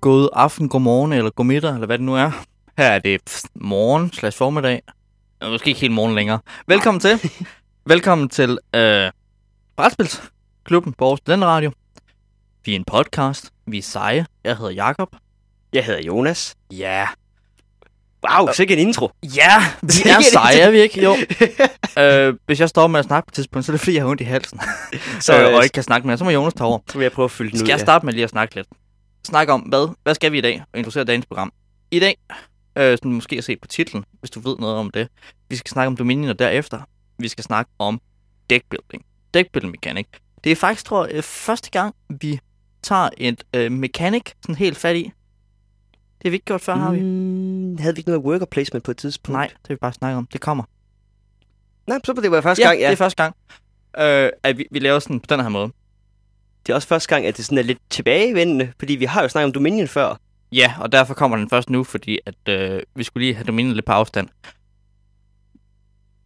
god aften, god morgen eller god middag, eller hvad det nu er. Her er det pff, morgen slash formiddag. Måske ikke helt morgen længere. Velkommen til. Velkommen til øh, Brætspilsklubben på Aarhus Radio. Vi er en podcast. Vi er seje. Jeg hedder Jakob. Jeg hedder Jonas. Ja. Wow, sikke en intro. Ja, vi er seje, er vi ikke? Jo. øh, hvis jeg står med at snakke på et tidspunkt, så er det fordi, jeg har ondt i halsen. Så, øh, og øh, ikke kan snakke mere. Så må Jonas tage over. så vil jeg prøve at fylde den ud. Skal jeg starte med lige at snakke lidt? Snakke om, hvad, hvad skal vi i dag? Og introducere dagens program. I dag, øh, som du måske har set på titlen, hvis du ved noget om det, vi skal snakke om Dominion, og derefter, vi skal snakke om deckbuilding. Deckbuilding mechanic. Det er faktisk, tror jeg, første gang, vi tager et øh, mechanic sådan helt fat i. Det har vi ikke gjort før, har vi? Mm, havde vi ikke noget worker placement på et tidspunkt? Nej, det vil vi bare snakke om. Det kommer. Nej, så det var første ja, gang, ja. det er første gang, øh, at vi, vi laver sådan på den her måde. Det er også første gang, at det sådan er lidt tilbagevendende, fordi vi har jo snakket om Dominion før. Ja, og derfor kommer den først nu, fordi at øh, vi skulle lige have Dominion lidt på afstand.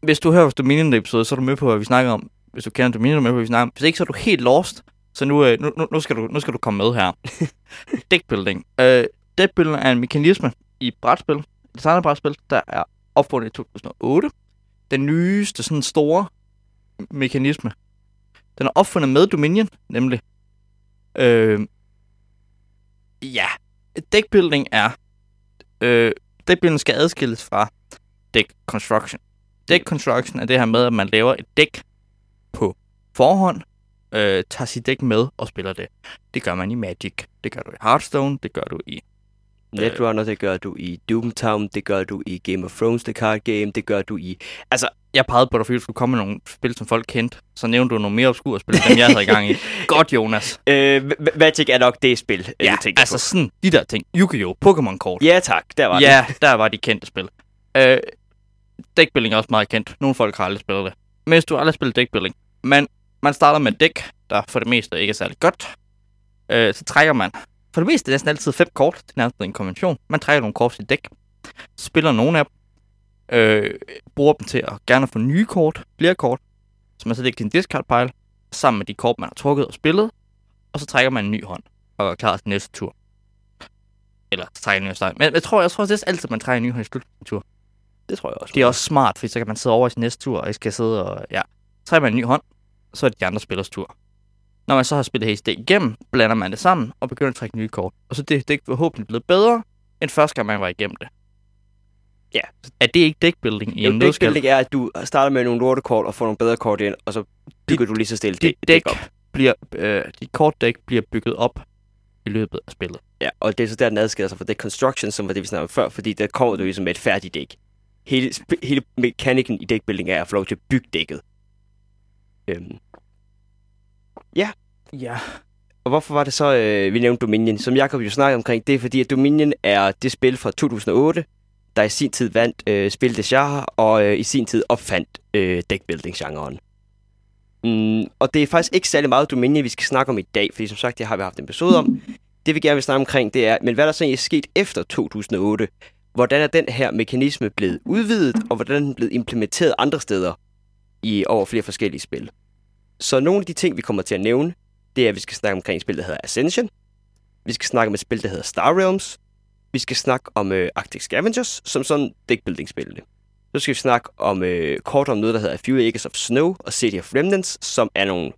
Hvis du hører vores Dominion-episode, så er du med på, hvad vi snakker om. Hvis du kender Dominion, er du med på, hvad vi snakker om. Hvis ikke, så er du helt lost. Så nu, øh, nu, nu, skal, du, nu skal du komme med her. Deckbuilding. Øh, deckbuilding er en mekanisme i brætspil, designerbrætspil, der er opfundet i 2008. Den nyeste, sådan store mekanisme. Den er opfundet med Dominion, nemlig. Øh, ja, deckbuilding er... Øh, deckbuilding skal adskilles fra deck construction. Deck construction er det her med, at man laver et dæk på forhånd, øh, tager sit dæk med og spiller det. Det gør man i Magic, det gør du i Hearthstone, det gør du i... Netrunner, det gør du i Doomtown, det gør du i Game of Thrones, The Card Game, det gør du i... Altså, Jeg pegede på dig, fordi du skulle komme med nogle spil, som folk kendte. Så nævnte du nogle mere obskure spil, end jeg havde i gang i. Godt, Jonas. øh, Ma- Magic er nok det spil, øh, Ja, jeg tænker altså sådan, de der ting. Yu-Gi-Oh! Pokémon-kort. på. Ja tak, der var Ja, der var de kendte spil. Øh, deckbuilding er også meget kendt. Nogle folk har aldrig spillet det. Men hvis du aldrig spillet deckbuilding, man, man starter med et dæk, der for det meste ikke er særlig godt. Øh, så trækker man for det meste næsten altid fem kort. Det er nærmest en konvention. Man trækker nogle kort til dæk. Spiller nogle af dem. Øh, bruger dem til at gerne få nye kort. Flere kort. Så man så lægger en discard pile. Sammen med de kort, man har trukket og spillet. Og så trækker man en ny hånd. Og er klar til næste tur. Eller trækker en ny start. Men jeg tror, jeg tror, det er altid, man trækker en ny hånd i slutningen af tur. Det tror jeg også. Det er også smart, for så kan man sidde over i sin næste tur, og ikke skal sidde og... Ja, trækker man en ny hånd, så er det de andre spillers tur. Når man så har spillet hele det igennem, blander man det sammen og begynder at trække nye kort. Og så er det, det er forhåbentlig blevet bedre, end første gang man var igennem det. Ja. Er det ikke deckbuilding i en nødskal? deckbuilding er, at du starter med nogle lortekort og får nogle bedre kort ind, og så bygger du lige så stille Dit det dæk op. bliver, øh, dit kortdæk bliver bygget op i løbet af spillet. Ja, og det er så der, den adskiller sig fra deck construction, som var det, vi snakkede om før, fordi der kommer du ligesom med et færdigt dæk. Hele, hele mekanikken i deckbuilding er at få lov til at bygge dækket. Øhm. Ja. Og hvorfor var det så, øh, vi nævnte Dominion? Som Jacob jo snakkede omkring, det er fordi, at Dominion er det spil fra 2008, der i sin tid vandt øh, Spil de Genre, og øh, i sin tid opfandt øh, deckbuilding-genren. Mm, og det er faktisk ikke særlig meget Dominion, vi skal snakke om i dag, fordi som sagt, det har vi haft en episode om. Det vi gerne vil snakke omkring, det er, men hvad der så egentlig er sket efter 2008? Hvordan er den her mekanisme blevet udvidet, og hvordan er den blevet implementeret andre steder i over flere forskellige spil? Så nogle af de ting, vi kommer til at nævne, det er, at vi skal snakke omkring et spil, der hedder Ascension. Vi skal snakke om et spil, der hedder Star Realms. Vi skal snakke om øh, Arctic Scavengers, som sådan deckbuilding-spillene. Så skal vi snakke om øh, kort om noget, der hedder A Few Acres of Snow og City of Remnants, som er nogle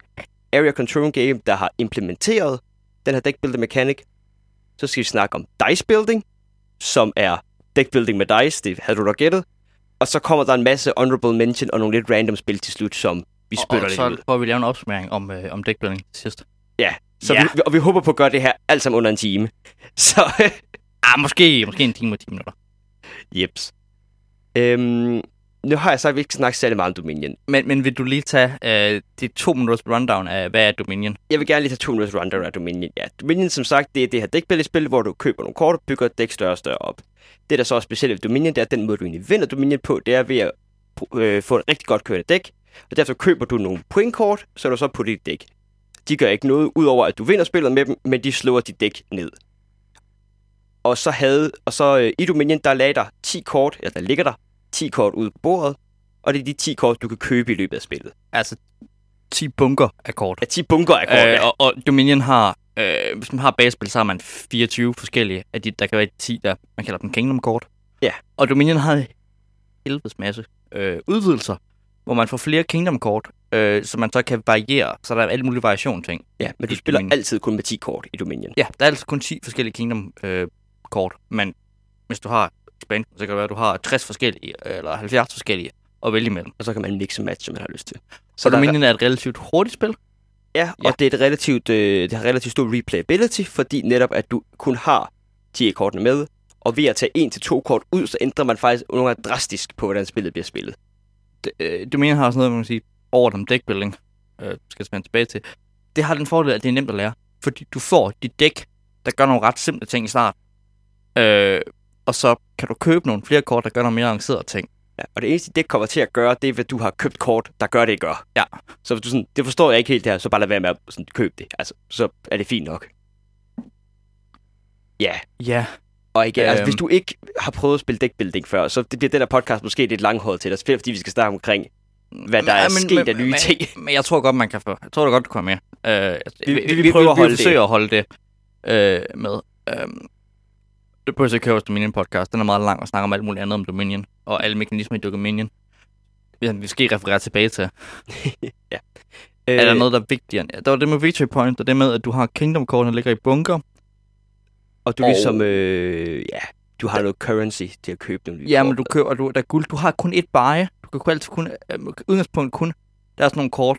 area control game, der har implementeret den her deckbuilding mechanic. Så skal vi snakke om dice building, som er deckbuilding med dice, det havde du nok gættet. Og så kommer der en masse honorable mention og nogle lidt random spil til slut, som vi Og, spytter og lidt så ud. prøver vi lave en opsummering om, øh, om deckbuilding til sidst. Ja, så Ja. Vi, og vi håber på at gøre det her alt sammen under en time. Så, Ah, måske, måske en time og 10 minutter. jeps. Øhm, nu har jeg sagt, at vi ikke skal snakke særlig meget om Dominion. Men, men vil du lige tage øh, det to minutters rundown af, hvad er Dominion? Jeg vil gerne lige tage to minutters rundown af Dominion. Ja, Dominion, som sagt, det er det her dækbillespil, hvor du køber nogle kort og bygger et dæk større og større op. Det, der så er specielt ved Dominion, det er, at den måde, du egentlig vinder Dominion på, det er ved at øh, få et rigtig godt kørende dæk. Og derfor køber du nogle pointkort, så du så på dit dæk. De gør ikke noget, udover at du vinder spillet med dem, men de slår dit dæk ned. Og så havde, og så øh, i Dominion, der lagde der 10 kort, eller der ligger der 10 kort ude på bordet, og det er de 10 kort, du kan købe i løbet af spillet. Altså 10 bunker af kort. Ja, 10 bunker af kort, Øh, øh, og, og Dominion har Øh, hvis man har basespil, så har man 24 forskellige af de, der kan være 10 der. Man kalder dem Kingdom-kort. Ja. Og Dominion har helvedes masse øh, udvidelser, hvor man får flere Kingdom-kort, øh, så man så kan variere, så der er alle mulige variation ting. Ja, men du spiller Dominion. altid kun med 10 kort i Dominion. Ja, der er altså kun 10 forskellige Kingdom-kort, men hvis du har expansion, så kan det være, at du har 60 forskellige, eller 70 forskellige at vælge imellem. Og så kan man mixe match, som man har lyst til. Så er- Dominion er et relativt hurtigt spil. Ja, og Ja. det er et relativt, øh, det har relativt stor replayability, fordi netop at du kun har 10 kortene med, og ved at tage en til to kort ud, så ændrer man faktisk nogle gange drastisk på, hvordan spillet bliver spillet. D- øh, Dominion har sådan noget, man kan sige, over dem deckbuilding, øh, skal jeg tilbage til. Det har den fordel, at det er nemt at lære, fordi du får dit dæk, der gør nogle ret simple ting i start. Øh, og så kan du købe nogle flere kort, der gør nogle mere avancerede ting. Ja, og det eneste, det kommer til at gøre, det er, at du har købt kort, der gør det, det gør. Ja. Så hvis du sådan, det forstår jeg ikke helt det her, så bare lad være med at sådan, købe det. Altså, så er det fint nok. Ja, Ja, og igen, øhm. altså, Øhm. hvis du ikke har prøvet at spille deckbuilding før, så det bliver den her podcast måske lidt langhåret til dig, specielt fordi vi skal snakke omkring, hvad der er sket af nye men, ting. Men jeg tror godt, man kan få. Jeg tror da godt, du kommer med. Øh, Vi- vi- vi prøver at holde vi det. forsøger at holde det øh, med. Øh, det ikke høre vores Dominion podcast. Den er meget lang og snakker om alt muligt andet om Dominion. Og alle mekanismer i Dominion. Vi vi skal referere tilbage til. Øh, Er der noget, der er vigtigere? Der var det med Victory Point, og det med, at du har Kingdom-kortene, der ligger i bunker. Og du Og- ligesom, øh, ja, du har noget currency til at købe nye Ja, men du køber, du, der er guld. Du har kun et buy. Du kan kun altid kun, øh, udgangspunkt kun, der er sådan nogle kort.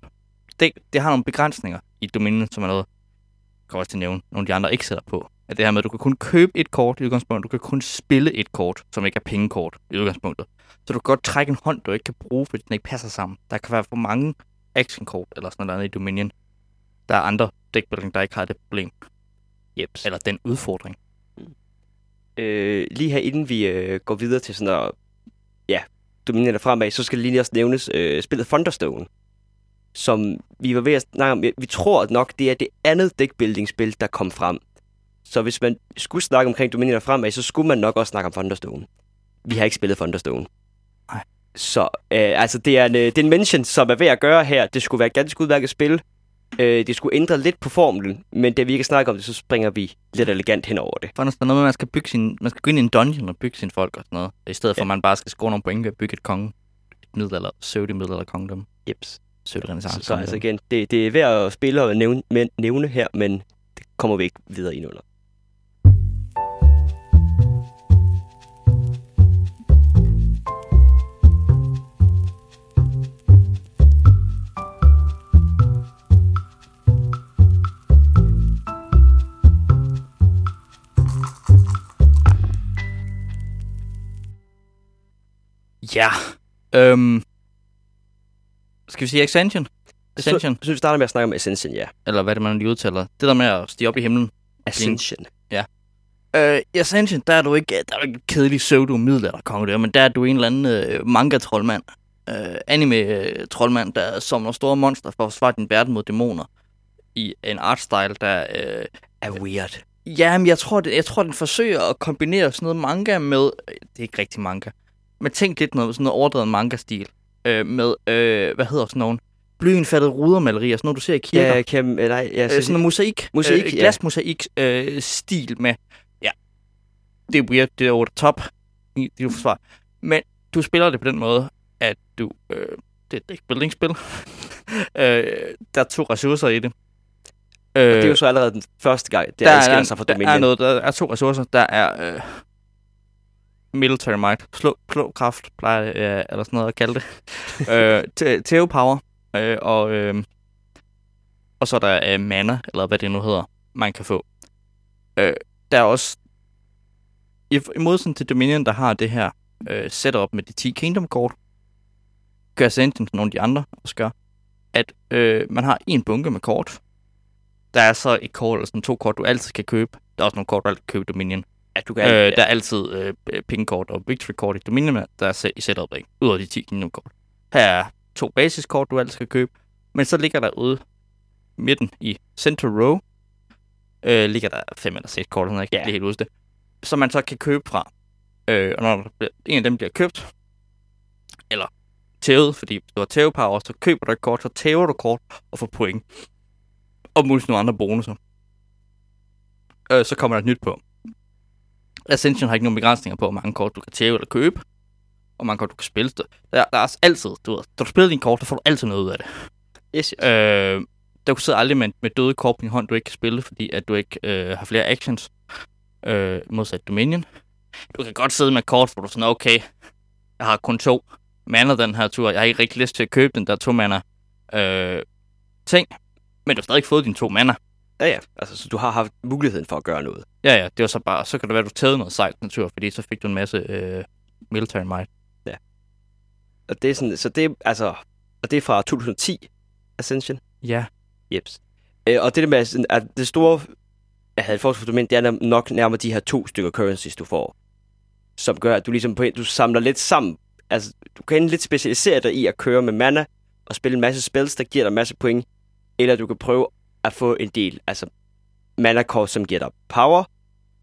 Det, det har nogle begrænsninger i Dominion, som er noget, jeg kan også til at nævne, nogle af de andre ikke sætter på. At det her med, at du kan kun købe et kort i udgangspunktet, du kan kun spille et kort, som ikke er pengekort i udgangspunktet. Så du kan godt trække en hånd, du ikke kan bruge, fordi den ikke passer sammen. Der kan være for mange actionkort eller sådan noget andet i Dominion. Der er andre deckbuilding, der ikke har det problem, Jeps. eller den udfordring. Øh, lige her inden vi øh, går videre til sådan at, ja, dominere fremad, så skal det lige også nævnes øh, spillet Thunderstone, som vi var ved at snakke om. Vi tror nok, det er det andet deckbuilding-spil, der kom frem. Så hvis man skulle snakke omkring dominere fremad, så skulle man nok også snakke om Thunderstone. Vi har ikke spillet Thunderstone. Nej. Så øh, altså, det er, en, øh, det er en mention, som er ved at gøre her. Det skulle være et ganske udmærket spil. Øh, det skulle ændre lidt på formlen, men da vi ikke snakker om det, så springer vi lidt elegant hen over det. For der er noget med, at man skal, bygge sin, man skal gå ind i en dungeon og bygge sine folk og sådan noget. I stedet for, Ja. at man bare skal score nogle point ved at bygge et konge. Et middelalder, søvde middelalder kongedom. Jeps. Søvde renaissance Så, så altså igen, det, det er værd at spille og nævne, men, nævne her, men det kommer vi ikke videre ind under. Ja. Øhm, skal vi sige Ascension? Ascension? Så, så vi starter med at snakke om Ascension, ja. Eller hvad er det, man lige udtaler? Det der med at stige op i himlen. Ascension. Øh, i Ascension, der er du ikke, der er du ikke kedelig pseudo middelalder konge men der er du en eller anden øh, manga-troldmand. Øh, anime-troldmand, der som store monster for at forsvare din verden mod dæmoner. I en artstyle, der øh, Er weird. Ja, men jeg tror, det, jeg tror, den forsøger at kombinere sådan noget manga med... Det er ikke rigtig manga. Men tænk lidt noget, sådan noget overdrevet manga-stil. Øh, med, øh, hvad hedder sådan nogen? Blyindfattede rudermalerier, sådan noget, du ser i kirker. Ja, kan, øh, nej, ja, øh, så, sådan en mosaik. Mosaik, øh, ja. glasmosaik øh, stil med... Ja, det er weird, det er over top. det du forsvar. Men du spiller det på den måde, at du... Øh, det er et deckbuilding-spil. øh, der er to ressourcer i det. og Øh, det er jo så allerede den første gang, det der adskiller er, sig fra der Dominion. er, noget, der er to ressourcer. Der er øh, military might, slå, slå kraft, plejer øh, eller sådan noget at kalde det. øh, te- Teo power, øh, og, øh, og så er der øh, mana, eller hvad det nu hedder, man kan få. Øh, der er også, i, i modsætning til Dominion, der har det her øh, setup med de 10 Kingdom-kort, gør Ascension, som nogle af de andre også gør, at øh, man har en bunke med kort, der er så et kort, eller sådan to kort, du altid kan købe. Der er også nogle kort, du altid kan købe Dominion. At du kan, Øh, ja. der er altid øh, pingkort og victory-kort i Dominion, der er i setup, ikke? Ud af de 10 kingdom-kort. Her er to basiskort, du altid skal købe. Men så ligger der ude midten i center row, øh, ligger der fem eller seks kort, jeg kan Ja. helt huske det, som man så kan købe fra. Øh, og når en af dem bliver købt, eller tævet, fordi du har tævepower, så køber du et kort, så tæver du kort og får point. Og muligvis nogle andre bonusser. øh, så kommer der et nyt på. Ascension har ikke nogen begrænsninger på, hvor mange kort du kan tæve eller købe, og mange kort du kan spille. Der, der er altid, du ved, når du spiller dine kort, så får du altid noget ud af det. Yes, yes. Øh, der du sidder aldrig med, med døde kort på din hånd, du ikke kan spille, fordi at du ikke øh, har flere actions, øh, modsat Dominion. Du kan godt sidde med kort, hvor du sådan, okay, jeg har kun to mana den her tur, jeg har ikke rigtig lyst til at købe den der to mana øh, ting, men du har stadig fået dine to mana. Ja, ja. Altså, så du har haft muligheden for at gøre noget. Ja, ja, det var så bare, så kan det være, at du taget noget sejt natur, fordi så fik du en masse øh, military might. Og det er sådan, så det altså, og det er fra 2010, Ascension. Ja. Jeps. Øh, og det der med, sådan, at det store, jeg havde et det er nok nærmere de her to stykker currencies, du får. Som gør, at du ligesom på en, du samler lidt sammen. Altså, du kan lidt specialisere dig i at køre med mana, og spille en masse spells, der giver dig en masse point. Eller du kan prøve at få en del, altså mana core, som giver dig power,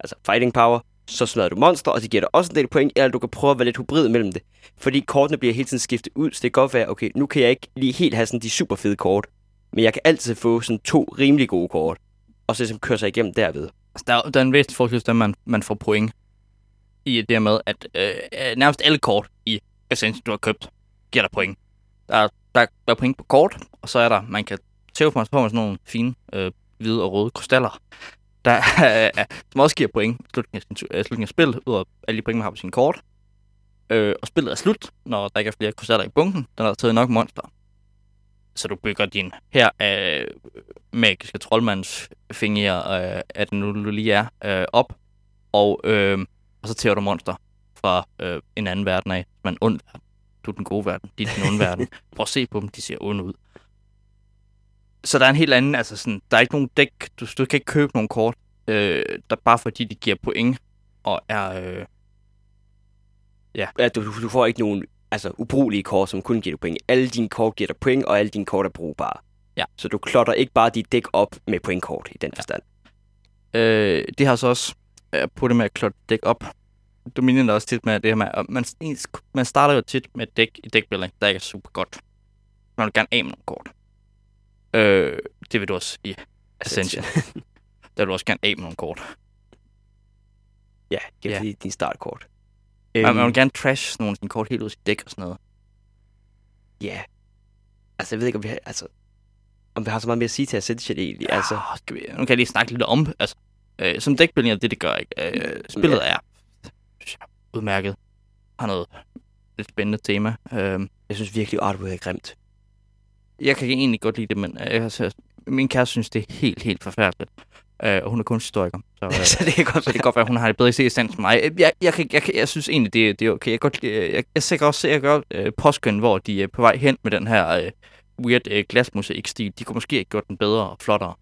altså fighting power, så smadrer du monster, og det giver dig også en del point, eller du kan prøve at være lidt hybrid mellem det. Fordi kortene bliver hele tiden skiftet ud, så det kan godt være, okay, nu kan jeg ikke lige helt have sådan de super fede kort, men jeg kan altid få sådan to rimelig gode kort, og så ligesom køre sig igennem derved. Altså, der, der er en væsentlig forskel, at man, man får point i det med, at øh, øh nærmest alle kort i Essence, du har købt, giver dig point. Der der er point på kort, og så er der, man kan tæve på, så får man sådan nogle fine øh, hvide og røde krystaller, der, øh, som også giver point i slutningen af, sin, øh, slutningen af spillet, ud af alle de point, man har på sin kort. Øh, og spillet er slut, når der ikke er flere krystaller i bunken, der er taget nok monster. Så du bygger din her af magiske troldmands fingre, øh, at nu du lige er, øh, op, og, øh, og så tæver du monster fra øh, en anden verden af, en ond verden. Du er den gode verden, de er den onde verden. Prøv at se på dem, de ser onde ud. Så der er en helt anden, altså sådan, der er ikke nogen dæk, du, du kan ikke købe nogen kort, øh, der bare fordi de giver point, og er, øh, Ja, du, du får ikke nogen altså, ubrugelige kort, som kun giver dig point. Alle dine kort giver dig point, og alle dine kort er brugbare. Ja. Så du klotter ikke bare dit dæk op med pointkort i den Ja. forstand. Øh, det har så også øh, på det med at klotte dæk op. Dominion er også tit med det her med, at man, ens- man starter jo tit med et dæk i dækbuilding, der ikke er super godt. Man vil gerne af med nogle kort. Øh, det vil du også i Ascension. der vil du også gerne af med nogle kort. ja, det er Ja. din startkort. Øhm, man vil gerne trash nogle af sine kort helt ud af sit dæk og sådan noget. Ja. Altså, jeg ved ikke, om vi har, altså, om vi har så meget mere at sige til Ascension egentlig. Altså, Ah, skal vi, nu kan jeg lige snakke lidt om, altså, øh, som dækbuilding er det, det gør ikke. Øh, spillet er synes jeg, udmærket. Har noget lidt spændende tema. Øh, jeg synes virkelig, artwork er grimt. Jeg kan egentlig godt lide det, men øh, jeg, altså, min kæreste synes, det er helt, helt forfærdeligt. Øh, og hun er kunsthistoriker, så, øh, så det kan godt så det kan godt være, at hun har det bedre i C-stand end mig. Jeg, jeg, kan, jeg, jeg synes egentlig, det, det er okay. Jeg, godt, jeg, jeg ser også jeg gør øh, påskøn, hvor de er på vej hen med den her øh, weird øh, glasmusik-stil. De kunne måske have gjort den bedre og flottere.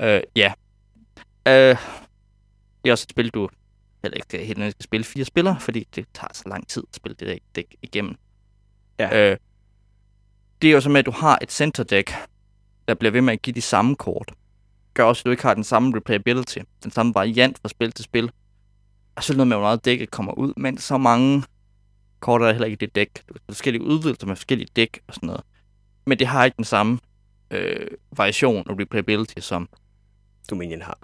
Øh, ja. Øh, det er også et spil, du heller ikke helt nødvendigvis skal spille fire spillere, fordi det tager så lang tid at spille det dæk igennem. Ja. Øh, det er jo så med, at du har et center deck, der bliver ved med at give de samme kort. Gør også, at du ikke har den samme replayability, den samme variant fra spil til spil. Og så noget med, hvor meget dækket kommer ud, men så mange kort er der heller ikke i det dæk. Du har forskellige udvidelser med forskellige dæk og sådan noget. Men det har ikke den samme øh, variation og replayability, som Dominion har.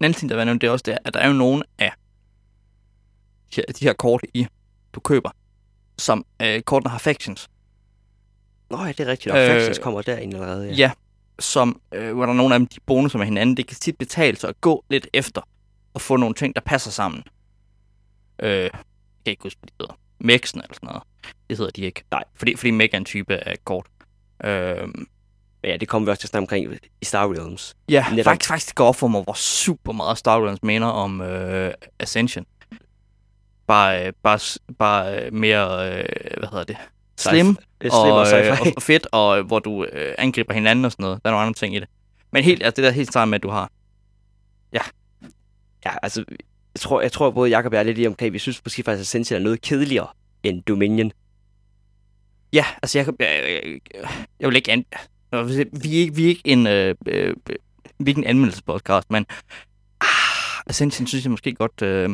en anden ting, der er nævnt, det er også det, at der er jo nogle af de her, de her kort, i du køber, som øh, kortene har factions. Nå ja, det er rigtigt. Og Øh, Factions kommer derinde allerede. Ja, ja som, øh, hvor der er nogle af dem, de bonusser med hinanden. Det kan tit betale sig at gå lidt efter og få nogle ting, der passer sammen. Øh, jeg kan ikke huske, hvad de hedder. Mexen eller sådan noget. Det hedder de ikke. Nej. Fordi, fordi Meg er en type af kort. Øh, ja, det kommer vi også til at snakke omkring i Star Realms. ja, Netop. faktisk, faktisk det går op for mig, hvor super meget Star Wars mener om øh, Ascension. Bare, øh, bare, bare øh, mere, øh, hvad hedder det? Slim, slim og, og, og fedt, og øh, hvor du øh, angriber hinanden og sådan noget. Der er nogle andre ting i det. Men helt, altså det der helt sammen med, at du har. Ja, altså, jeg tror, jeg tror både Jacob og jeg er lidt i omkring, vi synes måske faktisk, at Ascension er noget kedeligere end Dominion. Ja, altså jeg, jeg, jeg, jeg vil ikke an... Nå, Vi er ikke, vi er ikke en, øh, øh, vi er ikke en anmeldelsespodcast, men ah, Ascension synes jeg måske godt... Øh,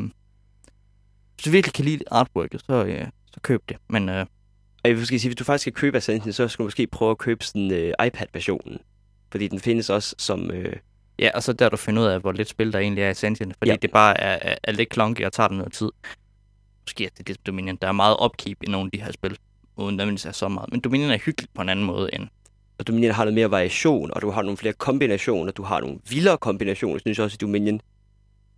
hvis du virkelig kan lide artworket, så, øh, så køb det. Men øh, Og jeg vil måske sige, hvis du faktisk skal købe Ascension, så skal du måske prøve at købe sådan øh, iPad-versionen. Fordi den findes også som, øh, Ja, og så der du finder ud af, hvor lidt spil der egentlig er i Ascension, fordi Ja. det bare er, er, er lidt klonky og tager det noget tid. Måske er det det Dominion. Der er meget upkeep i nogle af de her spil, uden nødvendigvis er så meget. Men Dominion er hyggeligt på en anden måde end... Og Dominion har noget mere variation, og du har nogle flere kombinationer. Du har nogle vildere kombinationer, synes jeg også i Dominion.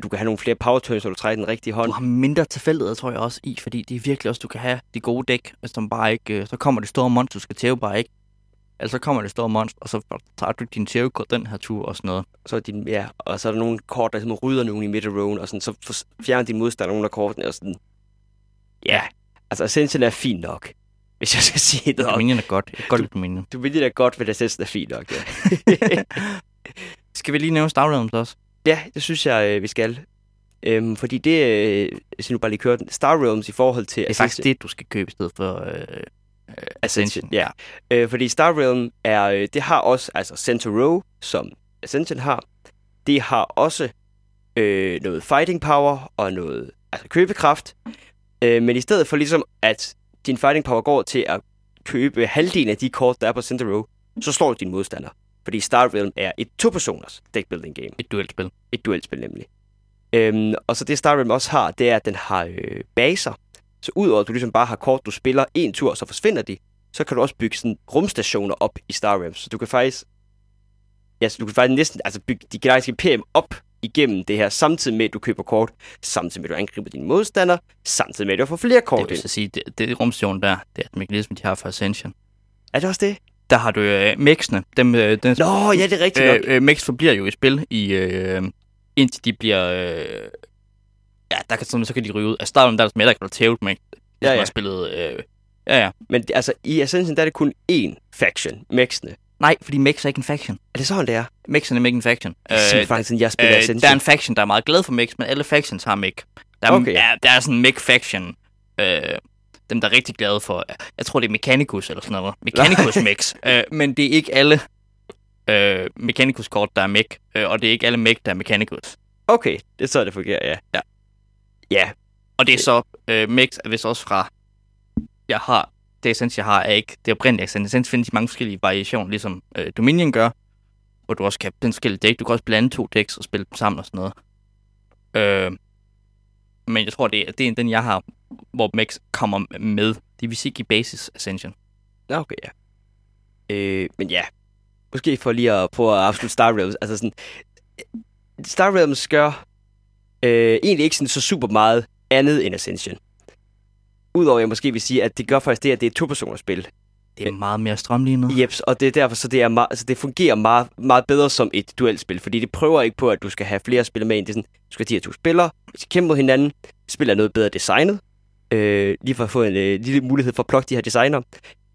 Du kan have nogle flere power turns, når du trækker den rigtige hånd. Du har mindre tilfældigheder, tror jeg også, i, fordi det er virkelig også, du kan have de gode dæk, hvis de bare ikke... øh, Så kommer det store monster, du skal tæve bare ikke. Eller så kommer det store monster, og så tager du din tævekort den her tur og sådan noget. Så er din, ja, og så er der nogle kort, der ligesom rydder nogen i midt rowen, og sådan, så fjerner din modstander nogle af kortene, og sådan. Ja, altså Ascension er fint nok, hvis jeg skal sige det. Dominion er godt. Jeg kan godt lide Dominion. Det da godt, ved Ascension er fint nok, ja. Skal vi lige nævne Star Realms også? Ja, det synes jeg, øh, vi skal. Øhm, fordi det, øh, hvis nu bare lige kører den, Star Realms i forhold til Det er faktisk det, du skal købe i stedet for øh, øh, Ascension. Ja, øh, fordi Star Realm er, øh, det har også, altså Center Row, som Ascension har, det har også øh, noget fighting power og noget altså købekraft. Øh, men i stedet for ligesom, at din fighting power går til at købe halvdelen af de kort, der er på Center Row, så slår du din modstander. Fordi Star Realm er et to-personers deckbuilding game. Et duelspil. Et duelspil nemlig. Øhm, og så det Star Realm også har, det er, at den har øh, baser. Så udover at du ligesom bare har kort, du spiller en tur, og så forsvinder de, så kan du også bygge sådan rumstationer op i Star Realms. Så du kan faktisk, ja, så du kan faktisk næsten altså bygge de galaktiske imperium op igennem det her, samtidig med, at du køber kort, samtidig med, at du angriber dine modstandere, samtidig med, at du får flere Det kort vil ind. så sige, det, det rumstation der, det er et mekanisme, de har for Ascension. Er det også det? Der har du øh, mixene. Dem, øh, den, Nå, ja, det er rigtigt nok. øh, øh, mix forbliver jo i spil, i, øh, indtil de bliver... Øh, ja, der kan, så, så kan de ryge ud. Altså, der er der, der kan du tæve dem, ikke? Hvis Ja, man ja. har spillet... Øh, ja, ja. Men altså, i Ascension, der er det kun én faction, Mexene. Nej, fordi Mix er ikke en faction. Er det sådan, det er? Mix er nemlig ikke en faction. Det er simpelthen faktisk, jeg spiller øh, Ascension. der er en faction, der er meget glad for Mix, men alle factions har Mix. Der er, Okay. ja, der er sådan en Mix-faction. Øh, dem, der er rigtig glade for... Jeg tror, det er Mechanicus eller sådan noget. Mechanicus Mix. øh, men det er ikke alle øh, Mechanicus-kort, der er Mech. Øh, og det er ikke alle Mech, der er Mechanicus. Okay, det er så, det fungerer, ja. Ja. Ja, Og det er så... Øh, Mix er vist også fra... Jeg har... Det essens, jeg har, er ikke det oprindelige essens. Essens findes i mange forskellige variationer, ligesom øh, Dominion gør. Hvor du også kan have forskellige dæk. Du kan også blande to dæks og spille dem sammen og sådan noget. Øh, men jeg tror, det er, det er den, jeg har, hvor Max kommer med. Det vil sige i Basis Ascension. Ja, okay, ja. Øh, men ja, måske for lige at prøve at afslutte Star Realms. Altså sådan, Star Realms gør øh, egentlig ikke sådan så super meget andet end Ascension. Udover at jeg måske vil sige, at det gør faktisk det, at det er et to-personers spil. Det er meget mere strømlignet. Jeps, og det er derfor, så det, er meget, altså det fungerer meget, meget bedre som et duelspil, fordi det prøver ikke på, at du skal have flere spillere med ind. Det er sådan, du skal have de her to spillere, hvis de kæmper mod hinanden, spiller noget bedre designet, øh, lige for at få en øh, lille mulighed for at plukke de her designer.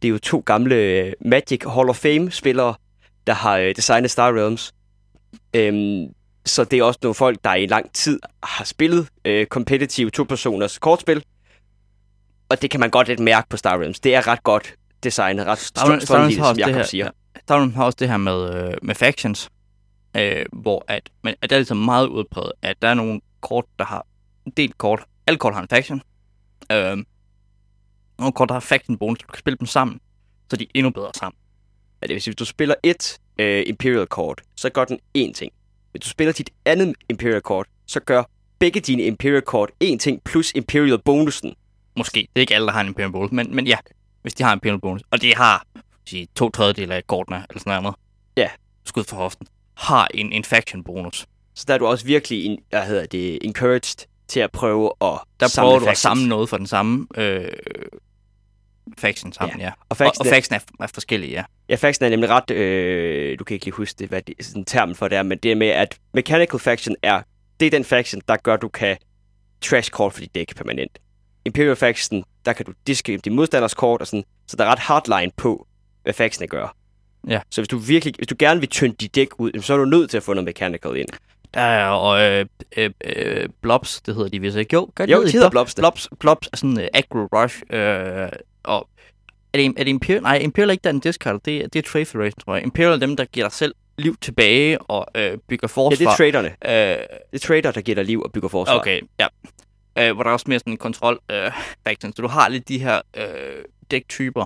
Det er jo to gamle øh, Magic Hall of Fame-spillere, der har øh, designet Star Realms. Øhm, så det er også nogle folk, der i lang tid har spillet øh, competitive to-personers kortspil. Og det kan man godt lidt mærke på Star Realms. Det er ret godt designet, ret strømlignet, som Jacob her- siger. Wars har også det her med, øh, med factions, øh, hvor at, men, at det er ligesom meget udpræget, at der er nogle kort, der har en del kort. Alle kort har en faction. Øh, nogle kort, der har faction bonus, du kan spille dem sammen, så de er endnu bedre sammen. Ja, det vil sige, hvis du spiller et øh, Imperial kort, så gør den én ting. Hvis du spiller dit andet Imperial kort, så gør begge dine Imperial kort én ting plus Imperial bonusen. Måske. Det er ikke alle, der har en Imperial bonus, men, men ja, hvis de har en Imperial bonus, og de har sige, to tredjedel af kortene, eller sådan noget. Ja. Skud for hoften. Har en, en faction bonus. Så der er du også virkelig en, hvad hedder det, encouraged til at prøve at Der prøver du at factions. samle noget for den samme øh, faction sammen, ja. Og Og, faction, og faction er, er forskellige, ja. ja, faction er nemlig ret, øh, du kan ikke lige huske det, hvad det, sådan termen for det er, men det er med, at Mechanical Faction er, det er den faction, der gør, at du kan trash kort for dit dæk permanent. Imperial Faction, der kan du diske din modstanders kort, og sådan, så der er ret hardline på, hvad factionene gør. Ja. Så hvis du virkelig, hvis du gerne vil tynde dit dæk ud, så er du nødt til at få noget mechanical ind. Der er og, øh, øh, øh, blobs, det hedder de vist ikke. Jo, gør Jo, det de hedder blobs. Blobs, blobs er sådan uh, aggro rush. Øh, og er det, er det Imperial? Nej, Imperial er ikke der er en discard. Det, er- det er Trade Federation, tror jeg. Imperial er dem, der giver dig selv liv tilbage og øh, bygger Ja, forsvar. det er traderne. øh, Det er trader, der giver dig liv og bygger forsvar. Okay, ja. Øh, hvor der er også mere sådan en kontrol øh, faction. Så du har lidt de her øh, dæktyper,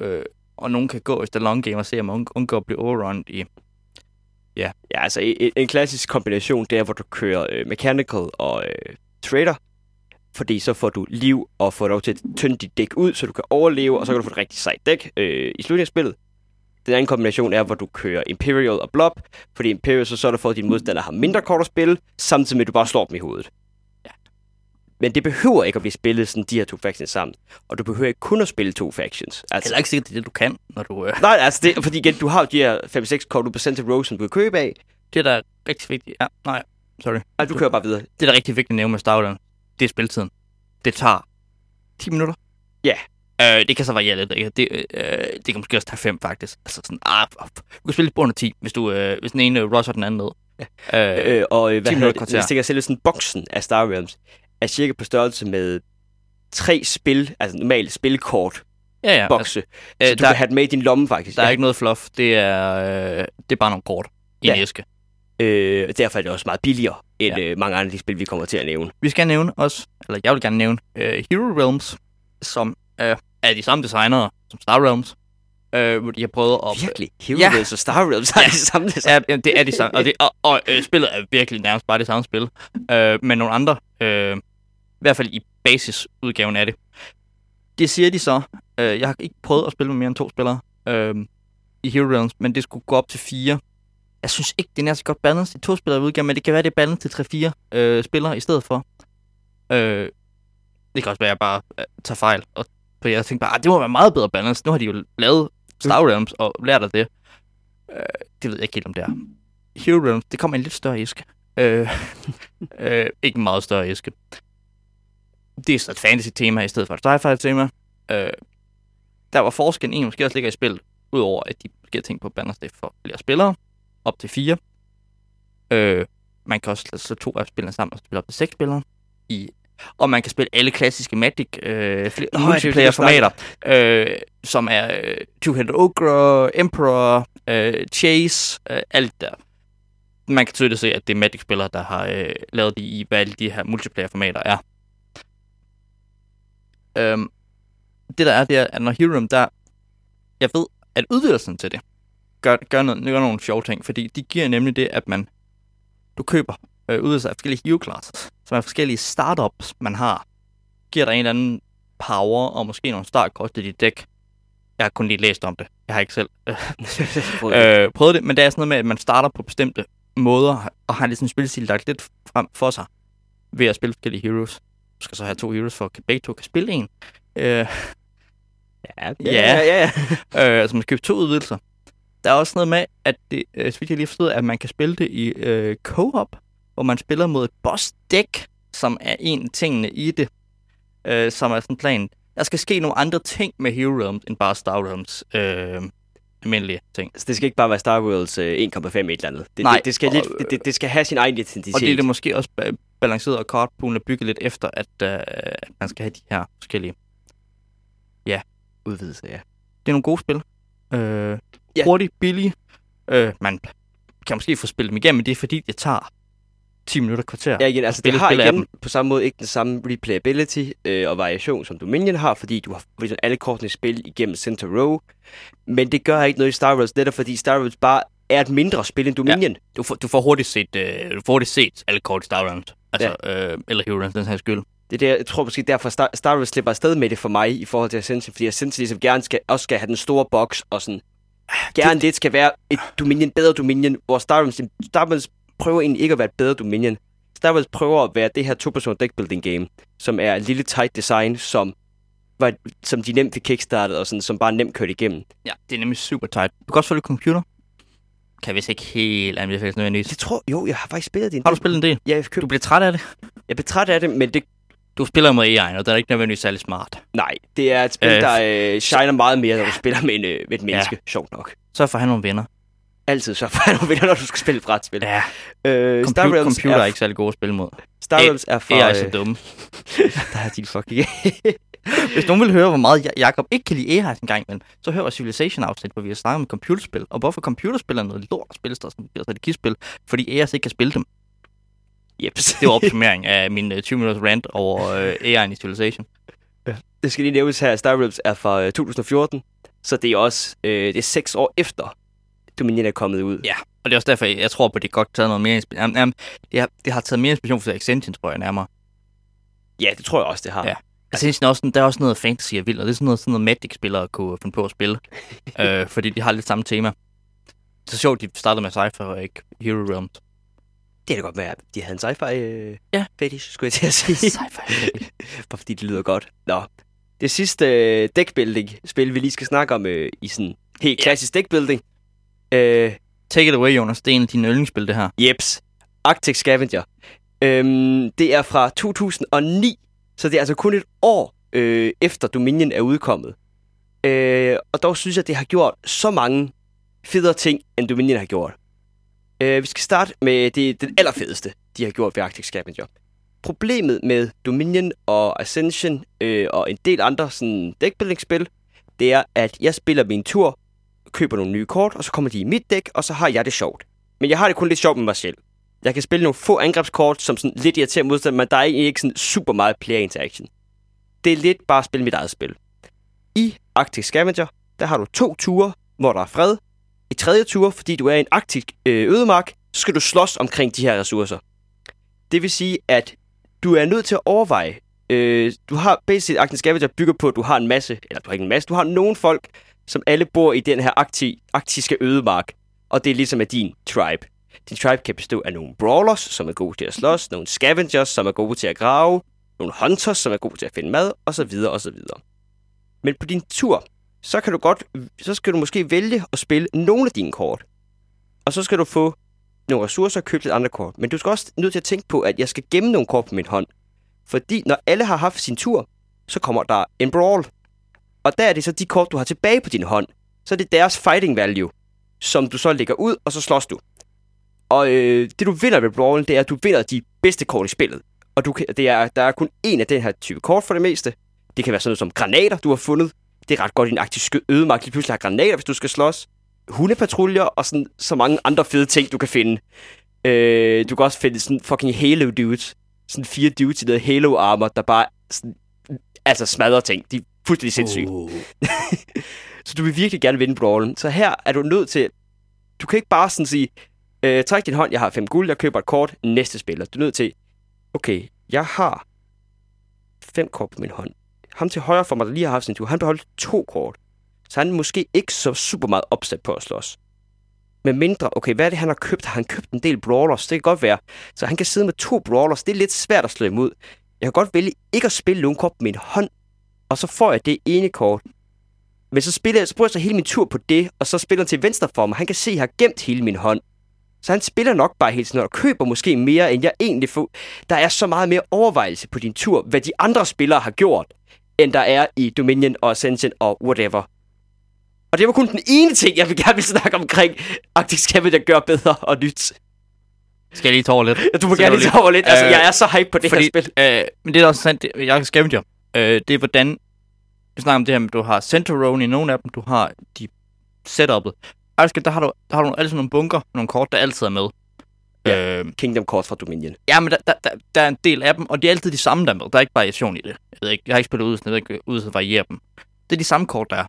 øh, og nogen kan gå efter long game og se, om man undgår at blive overrun i, Ja. Ja, altså en, en klassisk kombination, det er, hvor du kører øh, mechanical og øh, trader, fordi så får du liv og får lov til at tynde dit dæk ud, så du kan overleve, og så kan du få et rigtig sejt dæk øh, i slutningen af spillet. Den anden kombination er, hvor du kører Imperial og Blob, fordi Imperial så sørger for, at dine modstandere har mindre kort at spille, samtidig med, at du bare slår dem i hovedet. Men det behøver ikke at blive spillet sådan de her to factions sammen. Og du behøver ikke kun at spille to factions. Altså, Heller ikke sikkert, det er det, du kan, når du... Øh, Nej, altså det, fordi igen, du har de her 5-6 kort, du på Center Row, som du kan købe af. det er da rigtig vigtigt. Ja, nej, sorry. Altså, du kører bare videre. Det er da rigtig vigtigt at nævne med Starland. Det er spiltiden. Det tager 10 minutter. Ja. Øh, det kan så variere lidt. Ikke? Det, øh, det kan måske også tage 5, faktisk. Altså sådan, ah, du kan spille lidt på under 10, hvis, du, øh, hvis den ene øh, rusher den anden ned. Ja. Øh, Øh, og øh, hvad 10 hedder det? kvarter. Jeg tænker selv sådan boksen af Star Realms er cirka på størrelse med tre spil, altså normale spilkort ja, ja. bokse. øh, så du der, kan have den med i din lomme, faktisk. der er ikke noget fluff. Det er, øh, det er bare nogle kort i en Ja. æske. Øh, derfor er det også meget billigere end Ja. øh, mange andre de spil, vi kommer til at nævne. Vi skal nævne også, eller jeg vil gerne nævne, øh, Hero Realms, som øh, er de samme designere som Star Realms. Øh, hvor de har prøvet at... Virkelig? Hero Ja. ja. og Star Realms har Ja. det samme design. Ja, det er de samme. Og, det, og, og øh, spillet er virkelig nærmest bare det samme spil. Øh, men nogle andre, øh, i hvert fald i basisudgaven af det. Det siger de så. Øh, jeg har ikke prøvet at spille med mere end to spillere øh, i Hero Realms, men det skulle gå op til fire. Jeg synes ikke, det er så godt balance i to spillere udgave, men det kan være, det er balance til 3-4 øh, spillere i stedet for. Øh, det kan også være, at jeg bare øh, tager fejl. Og, for jeg tænkte bare, ah, det må være meget bedre balance. Nu har de jo lavet Star Realms og lært af det. Øh, det ved jeg ikke helt, om det er. Hero Realms, det kommer en lidt større æske. Øh, øh, ikke en meget større æske. Det er så et fantasy-tema i stedet for et sci-fi-tema. Øh, der var forskellen egentlig måske også ligger i spillet, udover at de måske har tænkt på det for flere spillere, op til fire. Øh, man kan også slå to af spillene sammen og spille op til seks spillere. I, og man kan spille alle klassiske Magic øh, Nå, er multiplayer-formater, øh, som er øh, Two-Headed Ogre, Emperor, øh, Chase, øh, alt der. Man kan tydeligt se, at det er Magic-spillere, der har øh, lavet de i, hvad alle de her multiplayer-formater er. Øhm, det der er, det er, at når Hero der, jeg ved, at udvidelsen til det, gør, gør, noget, gør nogle sjove ting, fordi de giver nemlig det, at man, du køber øh, udvidelser af forskellige hero classes, som er forskellige startups, man har, giver dig en eller anden power, og måske nogle startkort til dit dæk. Jeg har kun lige læst om det. Jeg har ikke selv øh, Øh, prøvet det, men det er sådan noget med, at man starter på bestemte måder, og har ligesom spilstil lagt lidt frem for sig, ved at spille forskellige heroes. Skal så have to heroes, for at begge to kan spille en. Øh, ja, Ja. ja, ja, øh, altså man skal købe to udvidelser. Der er også noget med, at det, øh, så vidt jeg lige forstod, at man kan spille det i øh, co-op, hvor man spiller mod et boss-dæk, som er en af tingene i det, øh, som er sådan plan. Der skal ske nogle andre ting med Hero Realms, end bare Star Realms øh, almindelige ting. Så det skal ikke bare være Star Wars øh, 1,5 et eller andet. Det, Nej, det, det, skal lidt, det, det, skal have sin egen identitet. Og det er det måske også balanceret, og kortpoolen er bygget lidt efter, at, øh, at man skal have de her forskellige. udvidelse, ja. Det er nogle gode spil. Øh, Ja. ja. Hurtigt, billige. Øh, man kan måske få spillet dem igennem, men det er fordi, det tager 10 minutter kvarter. Ja, igen, altså det spille har spil af igen på samme måde ikke den samme replayability øh, og variation, som Dominion har, fordi du har ligesom alle kortene i spil igennem Center Row. Men det gør ikke noget i Star Wars, netop fordi Star Wars bare er et mindre spil end Dominion. Du, får, du får hurtigt set, øh, du får hurtigt set alle kort i Star Realms. Altså, ja. øh, eller Hero Realms, den her skyld. Det er der, jeg tror måske derfor Star, Star Wars slipper afsted med det for mig i forhold til Ascension, fordi Ascension ligesom gerne skal, også skal have den store boks og sådan. Gerne det skal være et Dominion, bedre Dominion, hvor Star Wars, Star Wars prøver egentlig ikke at være et bedre Dominion. Star Wars prøver at være det her to-person deckbuilding game, som er et lille tight design, som, var, som de nemt fik kickstartet og sådan, som bare nemt kørte igennem. Ja, det er nemlig super tight. Du kan også spille computer. Kan vist ikke helt anbefales nødvendigvis. Det tror jo, jeg har faktisk spillet en Har du spillet en del? Ja, jeg, køb, Du bliver træt af det? jeg blev træt af det, men det, Du spiller mod AI, og det er ikke nødvendigvis særlig smart. nej, det er et spil, Øh, der øh, shiner meget mere, når du spiller med, en, øh, med et menneske. Sjovt nok. Så at have nogle venner. Altid så for nogle vinder, når du skal spille brætspil. Ja, Øh, Star computer, Realms computer er, er, ikke særlig gode at spille mod. Star Realms er for... AI er så øh, dumme. der er din fucking... Hvis nogen vil høre, hvor meget Ja- Jacob ikke kan lide AI engang, men så hør vores Civilization-afsnit, hvor vi har snakket om computerspil, og hvorfor computerspil er noget lort spilsted, som strategispil, fordi AI's ikke kan spille dem. Jeps. Det var opsummering af min uh, 20 minutters rant over uh, AI'en i Civilization. det skal lige nævnes her, at Star Realms er fra øh, 2014, så det er også øh, det er seks år efter Dominion er kommet ud. Ja, og det er også derfor, jeg tror på, at det godt taget noget mere inspiration. Jamen, det, har, det har taget mere inspiration for Extension, tror jeg nærmere. Ja, det tror jeg også, det har. Ja. Er også, der er også noget fantasy og vildt, og det er sådan noget, sådan noget Magic-spillere kunne finde på at spille. øh, fordi de har lidt samme tema. Så sjovt, de startede med Cypher og ikke Hero Realms. Det er da godt være, de havde en sci-fi øh, Ja. fetish, skulle jeg til at sige. Cypher. Bare fordi det lyder godt. Nå. Det sidste øh, deckbuilding-spil, vi lige skal snakke om øh, i sådan helt Ja. klassisk deckbuilding. Øh, Take it away, Jonas. Det er en af dine yndlingsspil, det her. Jeps. Arctic Scavenger. Øhm, det er fra 2009, så det er altså kun et år øh, efter Dominion er udkommet. Øh, og dog synes jeg, at det har gjort så mange federe ting, end Dominion har gjort. Øh, vi skal starte med det, det allerfedeste, de har gjort ved Arctic Scavenger. Problemet med Dominion og Ascension øh, og en del andre sådan deckbuilding-spil, det er, at jeg spiller min tur, køber nogle nye kort, og så kommer de i mit dæk, og så har jeg det sjovt. Men jeg har det kun lidt sjovt med mig selv. Jeg kan spille nogle få angrebskort, som sådan lidt irriterer modstand, men der er egentlig ikke sådan super meget player interaction. Det er lidt bare at spille mit eget spil. I Arctic Scavenger, der har du to ture, hvor der er fred. I tredje tur, fordi du er i en arktisk øh, ødemark, så skal du slås omkring de her ressourcer. Det vil sige, at du er nødt til at overveje. Øh, du har basic Arctic Scavenger bygger på, at du har en masse, eller du har ikke en masse, du har nogle folk, som alle bor i den her arkti, arktiske ødemark. Og det er ligesom af din tribe. Din tribe kan bestå af nogle brawlers, som er gode til at slås, nogle scavengers, som er gode til at grave, nogle hunters, som er gode til at finde mad, osv. osv. Men på din tur, så kan du godt, så skal du måske vælge at spille nogle af dine kort. Og så skal du få nogle ressourcer og købe lidt andre kort. Men du skal også nødt til at tænke på, at jeg skal gemme nogle kort på min hånd. Fordi når alle har haft sin tur, så kommer der en brawl. Og der er det så de kort, du har tilbage på din hånd. Så er det deres fighting value, som du så lægger ud, og så slås du. Og øh, det du vinder ved brawlen, det er, at du vinder de bedste kort i spillet. Og du kan, det er, der er kun en af den her type kort for det meste. Det kan være sådan noget som granater, du har fundet. Det er ret godt i en arktisk ødemark lige pludselig har granater, hvis du skal slås. Hundepatruljer og sådan, så mange andre fede ting, du kan finde. Øh, du kan også finde sådan fucking Halo dudes. Sådan fire dudes i noget Halo armor, der bare sådan, altså smadrer ting. De er fuldstændig sindssyge. Uh. Så du vil virkelig gerne vinde brawlen. Så her er du nødt til... Du kan ikke bare sådan sige, øh, træk din hånd, jeg har fem guld, jeg køber et kort, næste spiller. Du er nødt til, okay, jeg har fem kort på min hånd. Ham til højre for mig, der lige har haft sin tur, han beholdt to kort. Så han er måske ikke så super meget opsat på at slås. Med mindre, okay, hvad er det, han har købt? Har han købt en del brawlers? Det kan godt være. Så han kan sidde med to brawlers. Det er lidt svært at slå imod. Jeg kan godt vælge ikke at spille nogen kort på min hånd, og så får jeg det ene kort. Men så, spiller jeg, så bruger jeg så hele min tur på det, og så spiller han til venstre for mig. Han kan se, at jeg har gemt hele min hånd. Så han spiller nok bare hele tiden, og køber måske mere, end jeg egentlig får. Der er så meget mere overvejelse på din tur, hvad de andre spillere har gjort, end der er i Dominion og Ascension og whatever. Og det var kun den ene ting, jeg vil gerne vil snakke omkring Arctic Scavenger gør bedre og nyt. Skal jeg lige tage over lidt? Ja, du må gerne er lige tage over lidt. Altså, Øh, jeg er så hype på det fordi, her spil. Øh, men det er også sandt, det, jeg Scavenger. Øh, det er hvordan, vi snakker om det her med, du har Center Row i nogle af dem, du har de setup'et. Altså, der har du, der har du altid nogle bunker, nogle kort, der altid er med. Ja. Øh, Kingdom Kort fra Dominion. ja, men der, der, der, der, er en del af dem, og de er altid de samme, der er med. Der er ikke variation i det. Jeg, ved ikke, jeg har ikke spillet ud, så jeg ved ikke, ud at variere dem. Det er de samme kort, der er.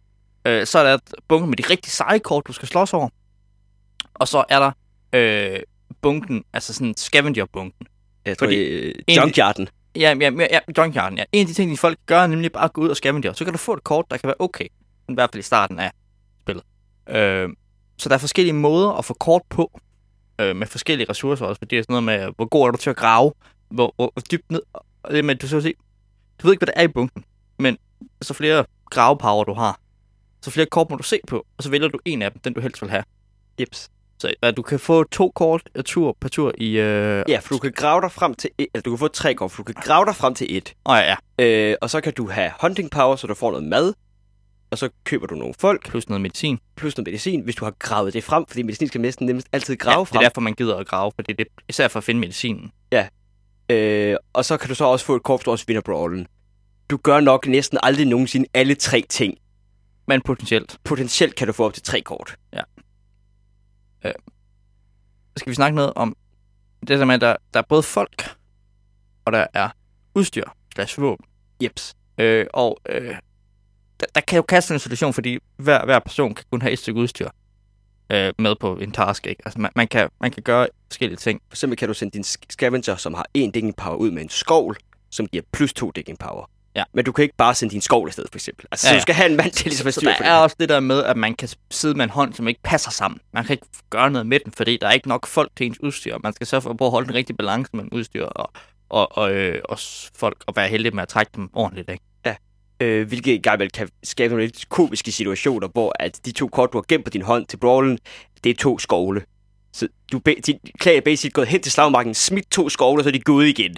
Øh, så er der bunker med de rigtig seje kort, du skal slås over. Og så er der øh, bunken, altså sådan scavenger-bunken. Jeg tror, Fordi det en- Junkyarden. Ja, ja, ja, ja Junkyarden, ja. En af de ting, de folk gør, er nemlig bare at gå ud og scavenger. Så kan du få et kort, der kan være okay. I hvert fald i starten af spillet. Øh, så der er forskellige måder at få kort på. Øh, med forskellige ressourcer også. Fordi det er sådan noget med, hvor god er du til at grave? Hvor, hvor, hvor dybt ned? Og det med, du skal se, du ved ikke, hvad der er i bunken. Men så flere gravepower du har, så flere kort må du se på. Og så vælger du en af dem, den du helst vil have. Jeps. Så at du kan få to kort tur, per tur i... Øh... Ja, for du kan grave dig frem til et, eller du kan få tre kort, for du kan grave dig frem til et. Oh, ja, ja. Øh, og så kan du have hunting power, så du får noget mad. Og så køber du nogle folk, Plus noget medicin. plus noget medicin, hvis du har gravet det frem, fordi medicin skal næsten nemmest altid grave ja, ja, det er frem. derfor, man gider at grave, fordi det er især for at finde medicinen. Øh, og så kan du så også få et kort, hvis du også vinder brawlen. Du gør nok næsten aldrig nogensinde alle tre ting. Men potentielt. Potentielt kan du få op til tre kort. Skal vi snakke noget om det der med, at der, der er både folk, og der er udstyr slash våben. Jeps. Øh, og øh, der, der kan jo kaste en situation, fordi hver, hver person kan kun have et stykke udstyr. øh, med på en task. Ikke? Altså, man, man, kan, man kan gøre forskellige ting. For eksempel kan du sende din scavenger, som har en digging power, ud med en skovl, som giver plus to digging power. Ja. Men du kan ikke bare sende din skovl afsted, for eksempel. Altså, ja, Ja, ja. du skal have en mand til ligesom at Så styre der på er også det der med, at man kan sidde med en hånd, som ikke passer sammen. Man kan ikke gøre noget med den, fordi der er ikke nok folk til ens udstyr. Man skal sørge for at prøve at holde den rigtige balance mellem udstyr og, og, og, øh, og folk, og være heldig med at trække dem ordentligt. Ikke? Øh, hvilket gang vel kan skabe nogle lidt komiske situationer, hvor at de to kort, du har gemt på din hånd til brawlen, det er to skovle. Så du, din klan er basic gået hen til slagmarken, smidt to skovle, og så er de gået igen.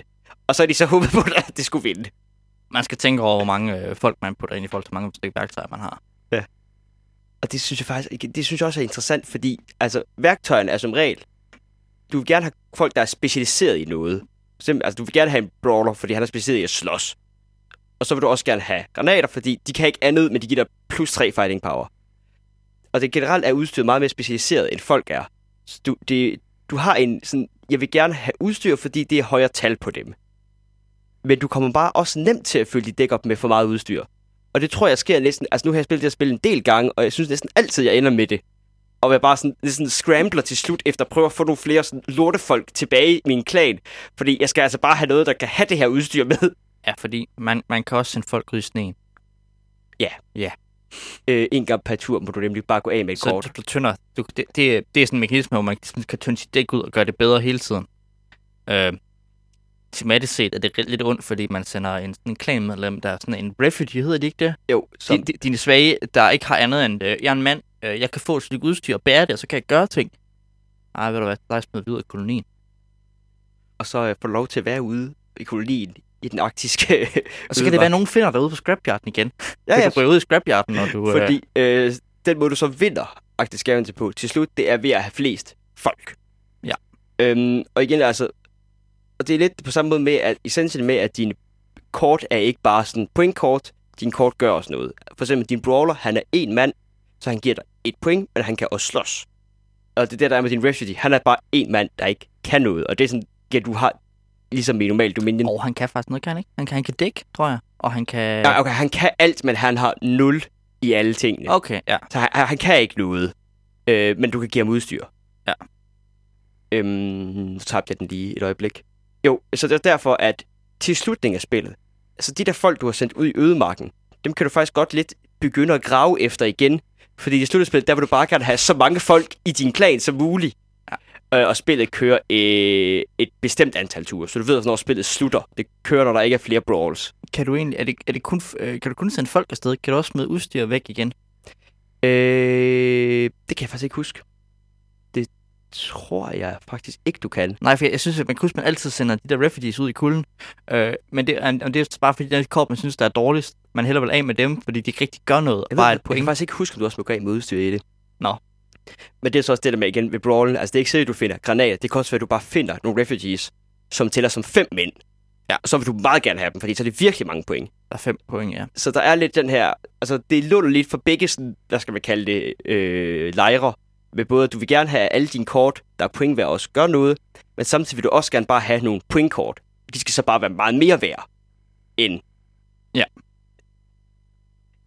Og så er de så håbet på, at det skulle vinde. Man skal tænke over, hvor mange øh, folk man putter ind i forhold til, hvor mange forskellige værktøjer, man har. Og det synes jeg faktisk det synes jeg også er interessant, fordi altså, værktøjerne er som regel, du vil gerne have folk, der er specialiseret i noget. Eksempel, altså, du vil gerne have en brawler, fordi han er specialiseret i at slås. Og så vil du også gerne have granater, fordi de kan ikke andet, men de giver dig plus 3 fighting power. Og det generelt er udstyret meget mere specialiseret, end folk er. Så du, det, du har en sådan, jeg vil gerne have udstyr, fordi det er højere tal på dem. Men du kommer bare også nemt til at følge dit dæk op med for meget udstyr. Og det tror jeg sker næsten... Altså nu har jeg spillet det her spil en del gange, og jeg synes næsten altid, jeg ender med det. Og jeg bare sådan, sådan scrambler til slut, efter at prøve at få nogle flere sådan, lortefolk tilbage i min klan. Fordi jeg skal altså bare have noget, der kan have det her udstyr med. Ja, fordi man, man kan også sende folk ud i sneen. Øh, en gang per tur må du nemlig bare gå af med et Så kort. du, du tynder, du, det, det, er- det er sådan en mekanisme, hvor man sådan kan tynde sit dæk ud og gøre det bedre hele tiden. Øh, tematisk set er det lidt ondt, fordi man sender en, en klanmedlem, der er sådan en refugee, hedder de ikke det? Jo, som, Din, din, dine svage, der ikke har andet end, øh, jeg er en mand, øh, jeg kan få et stykke udstyr og bære det, og så kan jeg gøre ting. Ej, ved du hvad, der er smidt videre i kolonien. og så øh, får lov til at være ude i kolonien i den arktiske Og så kan det være, at nogen finder dig ude på scrapyarden igen. Ja, Ja, du ryger ud i scrapyarden, når du... øh, fordi øh, den måde, du så vinder Arktisk Scavenger på til slut, det er ved at have flest folk. Ja. Øhm, og igen, altså, og det er lidt på samme måde med, at essentielt med, at dine kort er ikke bare sådan pointkort, din kort gør også noget. For eksempel din brawler, han er en mand, så han giver dig et point, men han kan også slås. Og det er det, der er med din refugee. Han er bare en mand, der ikke kan noget. Og det er sådan, ja, du har ligesom i normal Dominion. Og han kan faktisk noget, kan han ikke? Han kan, han kan dække, tror jeg. Og han kan... Ja, okay, han kan alt, men han har 0 i alle tingene. Okay, ja. Så han, han kan ikke noget. Øh, men du kan give ham udstyr. Ja. Øhm, nu tabte jeg den lige et øjeblik. Jo, så det er derfor, at til slutningen af spillet, altså de der folk, du har sendt ud i ødemarken, dem kan du faktisk godt lidt begynde at grave efter igen. Fordi i slutspillet, der vil du bare gerne have så mange folk i din klan som muligt. Øh, og spillet kører øh, et bestemt antal ture, så du ved, når spillet slutter. Det kører, når der ikke er flere brawls. Kan du egentlig... Er det, er det kun, øh, kan du kun sende folk afsted? Kan du også smide udstyr væk igen? Øh, det kan jeg faktisk ikke huske. Det tror jeg faktisk ikke, du kan. Nej, for jeg, jeg synes, at man kan huske, at man altid sender de der refugees ud i kulden. Øh, men det, er, og det er bare fordi, et kort, man synes, der er dårligst. Man hellere vil af med dem, fordi de ikke rigtig gør noget. Jeg, bare ved, et jeg kan point. faktisk ikke huske, om du også må gå af med udstyr i det. Nå. Men det er så også det der med igen ved brawlen. Altså, det er ikke sikkert, at du finder granater. Det kan også være, at du bare finder nogle refugees, som tæller som fem mænd. Ja. Så vil du meget gerne have dem, fordi så er det virkelig mange point. Der er fem point, ja. Så der er lidt den her... Altså, det låner lidt for begge, sådan, hvad skal man kalde det, øh, lejre. Med både, at du vil gerne have alle dine kort, der er point værd, også gør noget. Men samtidig vil du også gerne bare have nogle pointkort. De skal så bare være meget mere værd end... Ja.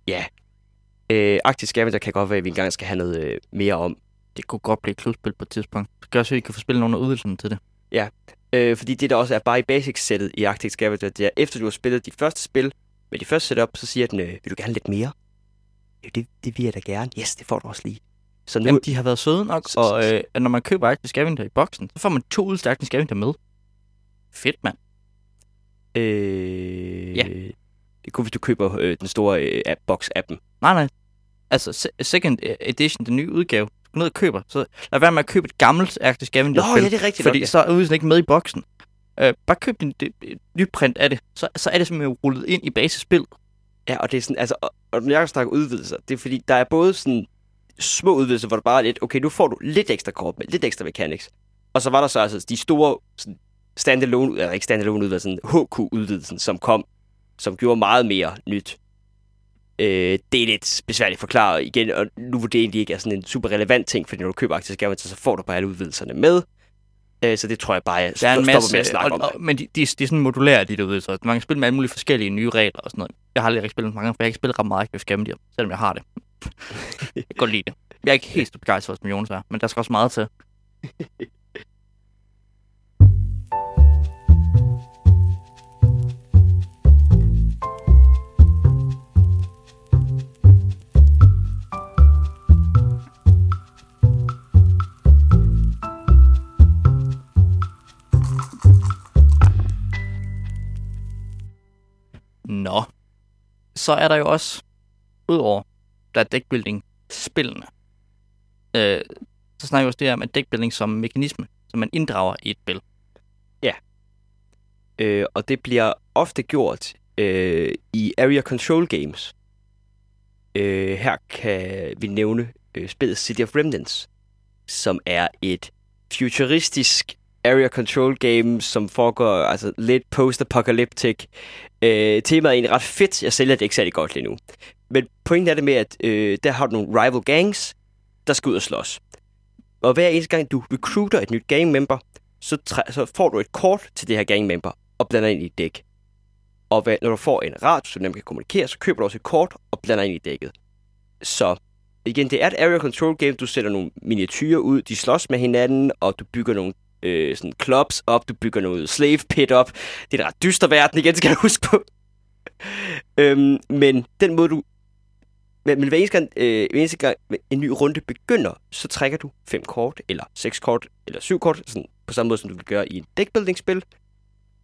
Ja. Øh, Arktisk Scavenger kan godt være, at vi engang skal have noget øh, mere om. Det kunne godt blive et klubspil på et tidspunkt. Det gør så, at I kan få spillet nogle af udvidelserne til det. Øh, fordi det der også er bare i basic-sættet i Arctic Scavenger, det er, efter du har spillet dit første spil med dit første setup, så siger den, øh, vil du gerne lidt mere? Jo, det, det vil jeg da gerne. Yes, det får du også lige. Så nu, Jamen, de har været søde nok, og øh, når man køber Active Scavenger i boksen, så får man to udstærkende Scavenger med. Fedt, mand. øh, Ja. det er kun, hvis du køber øh, den store øh, app, box-appen. Nej, nej. Altså, se- second edition, den nye udgave, går ned og køber, så lad være med at købe et gammelt Active Scavenger Nå, ja, det er rigtigt fordi ja. så er udvidelsen ikke med i boksen. Øh, bare køb din, det, et nyt print af det, så, så er det simpelthen rullet ind i basisspil. Ja, og det er sådan, altså, og, og når jeg snakker udvidelser, det er fordi, der er både sådan små udvidelser, hvor der bare er lidt, okay, nu får du lidt ekstra kort med, lidt ekstra mechanics. Og så var der så altså de store sådan, standalone, eller ikke standalone udvidelser, sådan HQ-udvidelsen, som kom, som gjorde meget mere nyt. Øh, det er lidt besværligt at forklare igen, og nu hvor det egentlig ikke er sådan en super relevant ting, fordi når du køber Active Scavenger, så får du bare alle udvidelserne med. Øh, så det tror jeg bare, jeg Der er en masse, med at snakke og, om. og, men de, de, de er sådan modulære, de der udvidelser. Man kan spille med alle mulige forskellige nye regler og sådan noget. Jeg har aldrig rigtig spillet mange, for jeg har ikke spillet ret meget Active Scavenger, selvom jeg har det. jeg kan godt lide det. Jeg er ikke helt så begejstret, som Jonas er, men der skal også meget til. Nå. Så er der jo også, udover der er deckbuilding spillene, øh, så snakker vi også det her med deckbuilding som mekanisme, som man inddrager i et spil. Øh, og det bliver ofte gjort øh, i area control games. Øh, her kan vi nævne øh, spillet City of Remnants, som er et futuristisk area control game, som foregår altså lidt post-apocalyptic. Øh, temaet er egentlig ret fedt. Jeg sælger det ikke særlig godt lige nu. Men pointen er det med, at øh, der har du nogle rival gangs, der skal ud og slås. Og hver eneste gang, du recruiter et nyt gang member, så, træ- så får du et kort til det her gang member og blander ind i et dæk. Og hvad, når du får en radio, så du nemt kan kommunikere, så køber du også et kort og blander ind i dækket. Så igen, det er et area control game. Du sætter nogle miniatyrer ud, de slås med hinanden, og du bygger nogle øh, sådan clubs op, du bygger noget slave pit op. Det er en ret dyster verden igen, skal du huske på. øhm, men den måde du... Men, men hver eneste, gang, øh, hver eneste gang en ny runde begynder, så trækker du fem kort, eller seks kort, eller syv kort, sådan på samme måde, som du vil gøre i et deckbuilding-spil.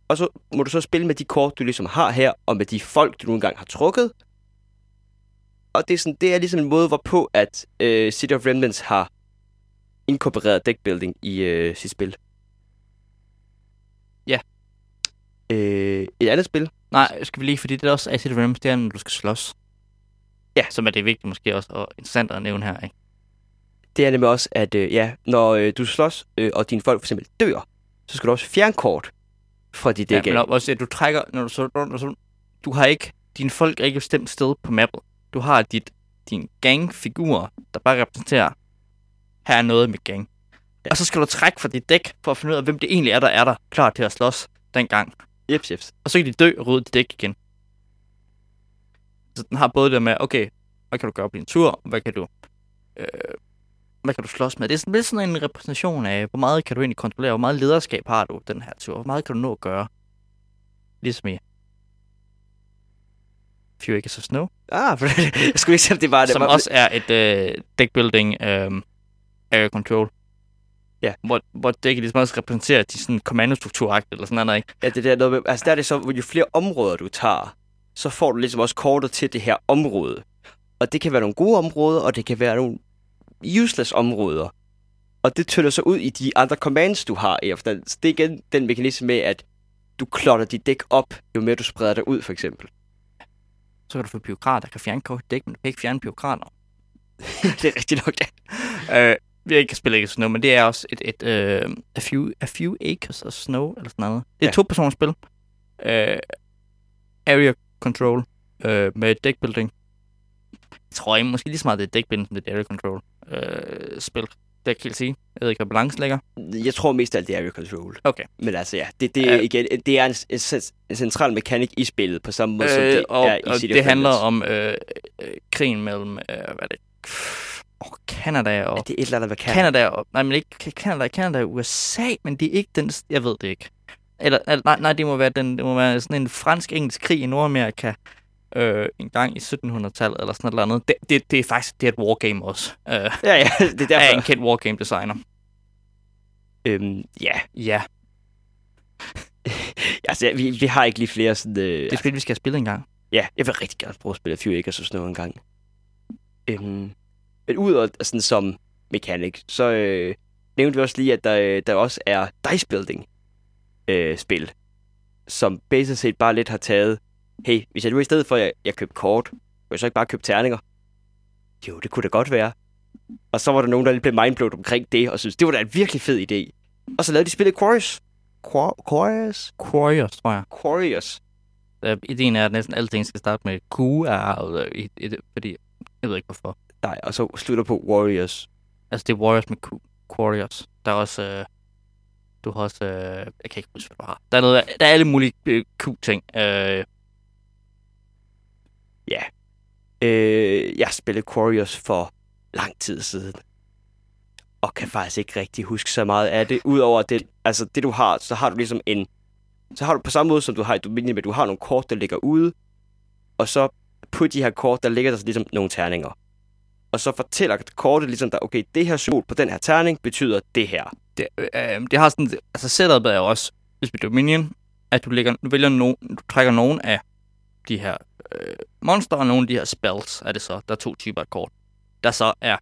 Og så må du så spille med de kort, du ligesom har her, og med de folk, du nogle gange har trukket. Og det er, sådan, det er ligesom en måde, hvorpå at øh, City of Remnants har inkorporeret deckbuilding i øh, sit spil. Ja. Øh, et andet spil, Nej, skal vi lige, fordi det er også Acid Realms, det er, når du skal slås. Ja. Som er det vigtigt måske også, og interessant at nævne her, ikke? det er nemlig også, at øh, ja, når øh, du slås, øh, og dine folk for eksempel dør, så skal du også fjerne kort fra dit Ja, dæk. men Ja, også, at du trækker, når du så, når du, du har ikke, dine folk er ikke et bestemt sted på mappet. Du har dit, din gangfigur, der bare repræsenterer, her er noget med gang. Ja. Og så skal du trække fra dit dæk, for at finde ud af, hvem det egentlig er, der er der, klar til at slås dengang. Jeps, jeps. Og så kan de dø og rydde dit dæk igen. Så den har både det med, okay, hvad kan du gøre på din tur, hvad kan du, øh, hvad kan du slås med? Det er sådan lidt sådan en repræsentation af, hvor meget kan du egentlig kontrollere, hvor meget lederskab har du den her tur, hvor meget kan du nå at gøre. Ligesom i Few Acres of Snow, Ah, for jeg skulle ikke se, om det var det. som var, også er et øh, deckbuilding øh, area control. Ja. Hvor, hvor dækket ligesom også repræsenterer de sådan kommandostrukturagtigt eller sådan noget, ikke? Ja, det der noget med, altså der er det så, jo flere områder du tager, så får du ligesom også kortet til det her område. Og det kan være nogle gode områder, og det kan være nogle useless områder. Og det tynder så ud i de andre commands, du har efter. Så det er igen den mekanisme med, at du klotter dit dæk op, jo mere du spreder dig ud, for eksempel. Så kan du få byråkrater, der kan fjerne kort dæk, men du kan ikke fjerne byråkrater. det er rigtigt nok det. Øh, vi har ikke spillet ikke snow, men det er også et, et øh, a, few, a few acres of snow, eller sådan noget. Det er Ja. et to-personers spil. Øh, area control øh, med deckbuilding. Jeg tror ikke, måske lige så meget det er deckbuilding, som det er area control øh, spil. Det kan jeg sige. Jeg ved ikke, hvad balancen ligger. Jeg tror mest alt, det er area control. Okay. Men altså ja, det, det, er, igen, det er en, en, en central mekanik i spillet, på samme måde som Øh, det og er i og City of det handler om øh, krigen mellem, øh, hvad er det, oh, Canada og Er det et eller andet, hvad kan? Canada, og, nej, men ikke Canada, Canada og USA, men det er ikke den, jeg ved det ikke. Eller, eller nej, nej, det må være, den, det må være sådan en fransk-engelsk krig i Nordamerika, øh, en gang i 1700-tallet, eller sådan noget eller andet. Det, det, det er faktisk, det er et wargame også. Øh, Ja, ja, det er er derfor. en kendt wargame designer. Øhm, ja, Ja, altså vi, vi har ikke lige flere sådan... Øh, det er spil, vi skal have spillet en gang. Ja, jeg vil rigtig gerne prøve at spille Few Acres og sådan noget en gang. Øhm, men ud af sådan som mekanik, så øh, nævnte vi også lige, at der, øh, der også er dice building øh, spil, som basisk set bare lidt har taget, hey, hvis jeg nu i stedet for, at jeg, jeg købte kort, kunne jeg så ikke bare købe terninger? Jo, det kunne da godt være. Og så var der nogen, der lidt blev mindblowed omkring det, og synes det var da en virkelig fed idé. Og så lavede de spillet Quarriors. Quar- Quarriors? Quarriors, tror jeg. Quarriors. Øh, ideen er, at næsten alting skal starte med Q, er, øh, fordi, jeg ved ikke hvorfor. Nej, og så slutter på Warriors. Altså, det er Warriors med Q. Warriors. Der er også... Øh, du har også... Øh, jeg kan ikke huske, hvad du har. Der er, noget, der er alle mulige øh, Q-ting. Øh, Øh, jeg spillede Quarriors for lang tid siden. Og kan faktisk ikke rigtig huske så meget af det. Udover det, altså det du har, så har du ligesom en... Så har du på samme måde, som du har i Dominion, men du har nogle kort, der ligger ude. Og så på de her kort, der ligger der så ligesom nogle terninger. Og så fortæller kortet ligesom dig, okay, det her symbol på den her terning betyder det her. Det, øh, det har sådan, altså setupet er også, hvis vi Dominion, at du, lægger, du vælger no, du trækker nogen af de her øh, monster og nogle af de her spells, er det så. Der er to typer af kort, der så er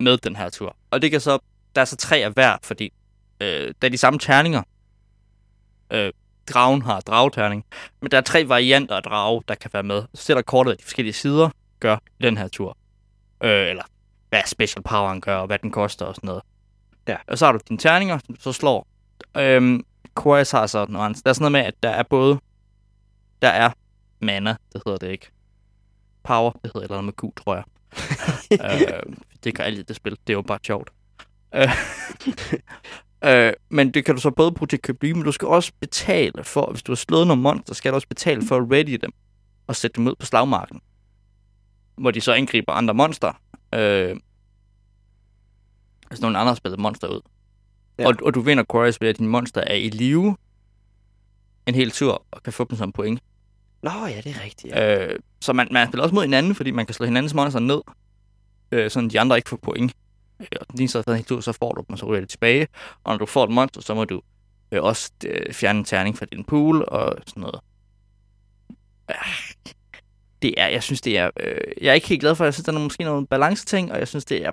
med den her tur. Og det kan så, der er så tre af hver, fordi øh, der er de samme terninger. Øh, dragen har drageterning, men der er tre varianter af drage, der kan være med. Så sætter kortet af de forskellige sider, gør den her tur. Øh, eller hvad special poweren gør, og hvad den koster og sådan noget. Ja. Og så har du dine terninger, som så slår. Øhm, Quest har så noget andet. Der er sådan noget med, at der er både... Der er mana, det hedder det ikke. Power, det hedder et eller andet med Q, tror jeg. øh, det kan altid det spil. Det er jo bare sjovt. Øh, øh, men det kan du så både bruge til at købe nye, men du skal også betale for, hvis du har slået nogle monster, skal du også betale for at ready dem og sætte dem ud på slagmarken. Hvor de så angriber andre monster. Øh, hvis nogle andre har spillet monster ud. Ja. Og, og du vinder Quarries ved, at dine monster er i live en hel tur og kan få dem som point. Nå ja, det er rigtigt. Ja. Øh, så man, man spiller også mod hinanden, fordi man kan slå hinandens monster ned, øh, sådan de andre ikke får point. Øh, og den så er tur, så får du dem, og så ryger det tilbage. Og når du får et monster, så må du øh, også øh, fjerne en terning fra din pool og sådan noget. Øh, det er, jeg synes, det er... Øh, jeg er ikke helt glad for, jeg synes, der er måske nogle balance-ting, og jeg synes, det er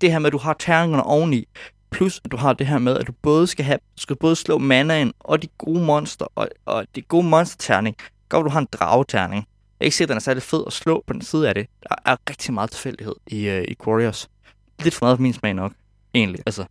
det her med, at du har terningerne oveni, plus at du har det her med, at du både skal have, du skal både slå manaen og de gode monster, og, og de gode monsterterning. går du har en drageterning. Jeg ikke se, at den er særlig fed at slå på den side af det. Der er rigtig meget tilfældighed i, øh, i Warriors. Lidt for meget for min smag nok, egentlig. Altså,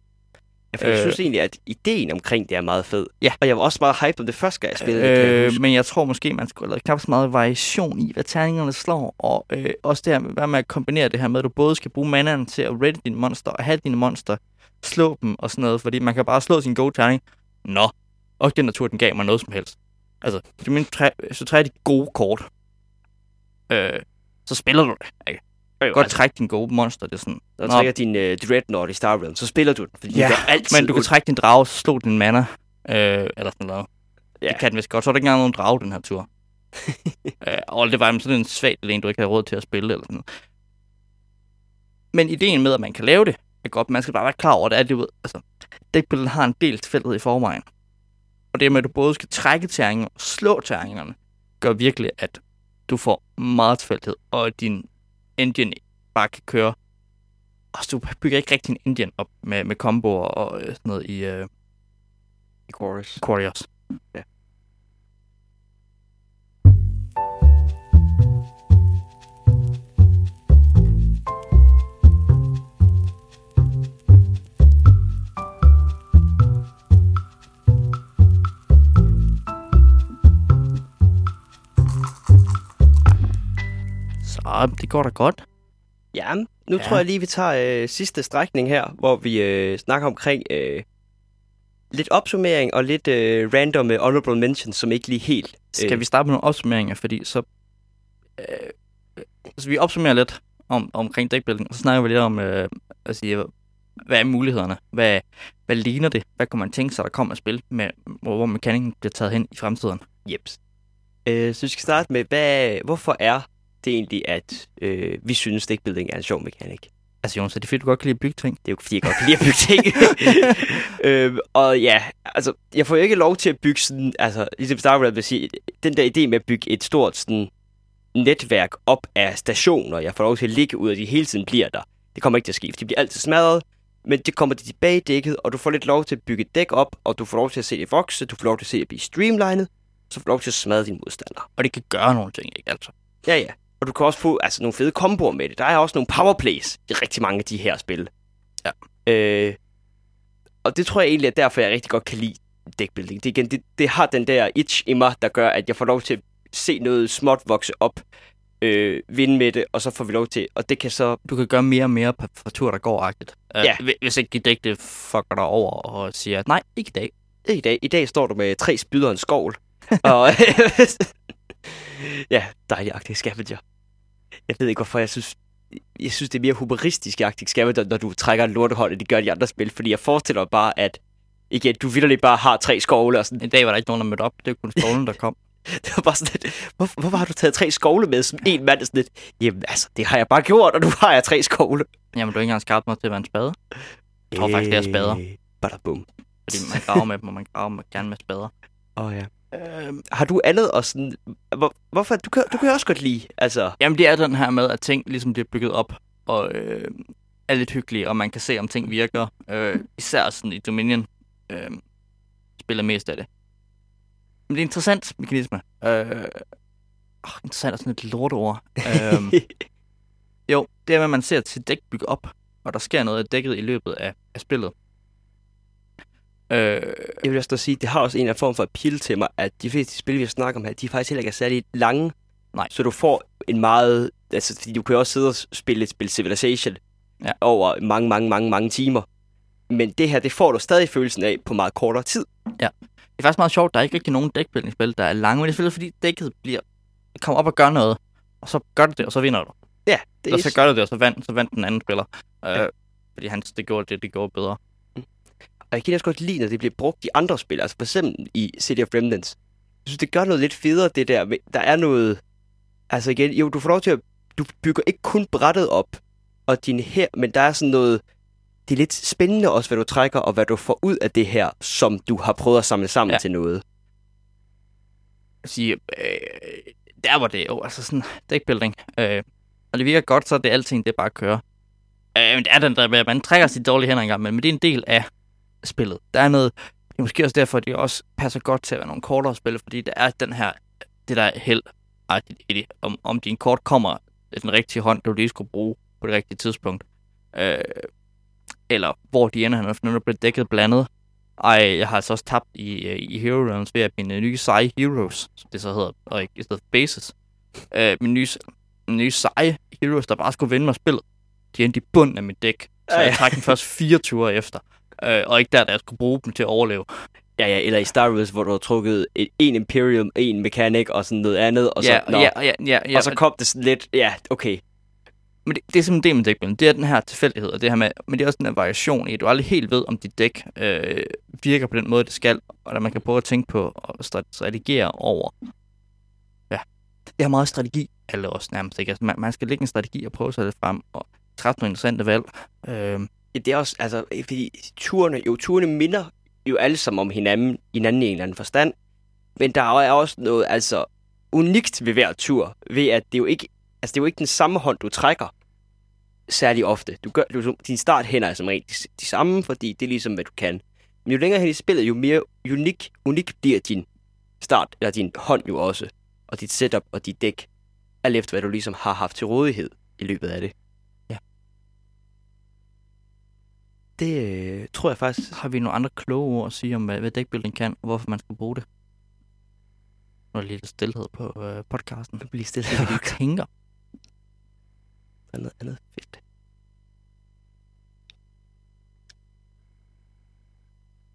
Ja, for jeg Øh. synes egentlig, at ideen omkring det er meget fed. Ja. Og jeg var også meget hyped om det første gang, jeg spillede det, kan jeg øh, huske. men jeg tror måske, man skulle have lavet knap så meget variation i, hvad terningerne slår, og øh, også det her med, hvad med at kombinere det her med, at du både skal bruge manaen til at ready dine monster, og have dine monster, slå dem og sådan noget, fordi man kan bare slå sin gode terning. Nå, og den natur, den gav mig noget som helst. Altså, det min træ, hvis du træder de gode kort, øh, så spiller du det. Ikke? Øh, Godt altså, trække din gode monster, det er sådan. når du Nå, trækker din uh, Dreadnought i Star Realm, så spiller du den, fordi Ja, det er altid men du kan trække din drage, så slå din mana, øh, eller sådan noget. Ja. Det kan den vist godt. Så er der ikke engang nogen drage den her tur. øh, og det var sådan en svag en, du ikke havde råd til at spille, eller sådan noget. Men ideen med, at man kan lave det, er godt. Man skal bare være klar over, det er, altså, dækbilledet har en del tilfældighed i forvejen. Og det med, at du både skal trække terninger og slå terningerne, gør virkelig, at du får meget tilfældighed, og at din engine bare kan køre. Og du bygger ikke rigtig en engine op med, med komboer og øh, sådan noget i øh, i chorus. Quarriers. Så det går da godt. Ja, nu ja. Tror jeg lige, vi tager øh, sidste strækning her, hvor vi øh, snakker omkring øh, lidt opsummering og lidt øh, random øh, honorable mentions, som ikke lige helt... Skal vi starte med nogle opsummeringer, fordi så... Øh, altså, vi opsummerer lidt om, omkring dækbuilding, og så snakker vi lidt om, øh, at sige, hvad er mulighederne? Hvad, hvad ligner det? Hvad kunne man tænke sig, der kommer et spil, med, hvor, hvor mekanikken bliver taget hen i fremtiden? Jeps. Øh, så vi skal starte med, hvad, hvorfor er det egentlig, at øh, vi synes, deckbuilding er en sjov mekanik? Altså, Jonas, er det fordi, du godt kan lide at bygge ting? Det er jo fordi, jeg godt kan lide at bygge ting. øh, og ja, altså, jeg får jo ikke lov til at bygge sådan, altså, ligesom Star Wars vil sige, den der idé med at bygge et stort sådan, netværk op af stationer, jeg får lov til at ligge ud, og de hele tiden bliver der. Det kommer ikke til at ske, for de bliver altid smadret, men det kommer de tilbage i dækket, og du får lidt lov til at bygge et dæk op, og du får lov til at se det vokse, du får lov til at se det blive streamlinet, så får du lov til at smadre dine modstandere. Og det kan gøre nogle ting, ikke? Altså, Ja, ja. Og du kan også få altså, nogle fede komboer med det. Der er også nogle powerplays i rigtig mange af de her spil. Ja. Øh, og det tror jeg egentlig er derfor, jeg rigtig godt kan lide deckbuilding. Det, igen, det, det har den der itch i mig, der gør, at jeg får lov til at se noget småt vokse op, øh, vinde med det, og så får vi lov til, og det kan så... du kan gøre mere og mere på, på tur, der går agtigt. Uh, Ja. Hvis ikke dit det fucker dig over og siger, nej, ikke i dag. I dag, I dag står du med tre spyd og en skovl. og, ja, dejlig Arctic Scavenger. Jeg ved ikke, hvorfor jeg synes... jeg synes, det er mere humoristisk Arctic Scavenger, når du trækker en lortehold, end de gør de andre spil. Fordi jeg forestiller mig bare, at igen, du vildt bare har tre skovle og sådan. I dag var der ikke nogen, der mødte op. Det var kun skovlen, der kom. Det var bare sådan lidt, hvor, hvorfor har du taget tre skovle med som en mand? Sådan lidt, jamen altså, det har jeg bare gjort, og nu har jeg tre skovle. Jamen, du har ikke engang skabt mig til at være en spade. Jeg tror faktisk, det er spader. Øh, Bada bum. Fordi man graver med dem, og man graver med, gerne med spader. Åh oh, ja. Øhm, har du andet og sådan... Hvor, hvorfor? Du kan, du kan også godt lide, altså... Jamen, det er den her med, at ting ligesom bliver bygget op, og øh, er lidt hyggelige, og man kan se, om ting virker. Øh, især sådan i Dominion øh, spiller mest af det. Men det er interessant mekanisme. Øh, oh, interessant er sådan et lorteord. øh, jo, det er, hvad man ser til dæk bygge op, og der sker noget af dækket i løbet af, af spillet. Øh, jeg vil også sige, det har også en af form for appeal til mig, at de fleste spil, vi har snakket om her, de faktisk heller ikke er særlig lange. Nej. Så du får en meget... Altså, fordi du kan jo også sidde og spille et spil Civilization ja. over mange, mange, mange, mange timer. Men det her, det får du stadig følelsen af på meget kortere tid. Ja. Det er faktisk meget sjovt, der er ikke rigtig nogen dækbildningsspil, der er lange, men det er fordi dækket bliver, kommer op og gør noget, og så gør det det, og så vinder du. Ja, det er... Og så gør det det, og så vandt, så vandt den anden spiller. Ja. Øh, fordi han, det gjorde det, det gjorde bedre. Og jeg kan også godt lide, når det bliver brugt i andre spil. Altså for eksempel i City of Remnants. Jeg synes, det gør noget lidt federe, det der. Der er noget... Altså igen, jo, du får lov til at... Du bygger ikke kun brættet op og din her, men der er sådan noget... Det er lidt spændende også, hvad du trækker, og hvad du får ud af det her, som du har prøvet at samle sammen ja. til noget. Jeg siger, øh, der var det jo, altså sådan deckbuilding. Øh, og det virker godt, så er det alting, det er bare at køre. Øh, men det er den der med, at man trækker sit dårlige hænder engang, men det er en del af spillet. Der er noget, det er måske også derfor, at det også passer godt til at være nogle kortere spil, fordi der er den her, det der held i det, om, om din kort kommer den rigtige hånd, du lige skulle bruge på det rigtige tidspunkt. Øh, eller hvor de ender, når nu er blevet dækket blandet. Ej, jeg har altså også tabt i, øh, i Hero Realms ved at mine nye seje heroes, som det så hedder, og ikke i stedet for bases. Øh, mine nye, mine nye seje heroes, der bare skulle vinde mig spillet, de endte i bunden af mit dæk. Så jeg trak den først 24 efter øh, og ikke der, der skulle bruge dem til at overleve. Ja, ja, eller i Star Wars, hvor du har trukket et, en Imperium, en Mechanic og sådan noget andet, og så, ja, nå, ja, ja, ja, ja, og så kom det sådan lidt, ja, okay. Men det, det er simpelthen det med dækbuilding. Det er den her tilfældighed, og det her med, men det er også den her variation i, at du aldrig helt ved, om dit dæk øh, virker på den måde, det skal, og at man kan prøve at tænke på og strategere over. Ja, det er meget strategi, alle også nærmest ikke. Altså, man, man skal lægge en strategi og prøve sig det frem, og træffe nogle interessante valg. Øh, det er også, altså, fordi turene, jo, turene minder jo alle sammen om hinanden, hinanden i en eller anden forstand. Men der er også noget, altså, unikt ved hver tur, ved at det er jo ikke, altså, det er jo ikke den samme hånd, du trækker særlig ofte. Du gør, du, din starthænder er altså som regel de, de samme, fordi det er ligesom, hvad du kan. Men jo længere hen i spillet, jo mere unik, unik bliver din start, eller din hånd jo også, og dit setup og dit dæk, alt efter hvad du ligesom har haft til rådighed i løbet af det. Det øh, tror jeg faktisk... Har vi nogle andre kloge ord at sige om, hvad, hvad deckbuilding kan, og hvorfor man skal bruge det? Nu er lidt stillhed på øh, podcasten. Du bliver stille. Hvad du tænker. Der er noget andet fedt.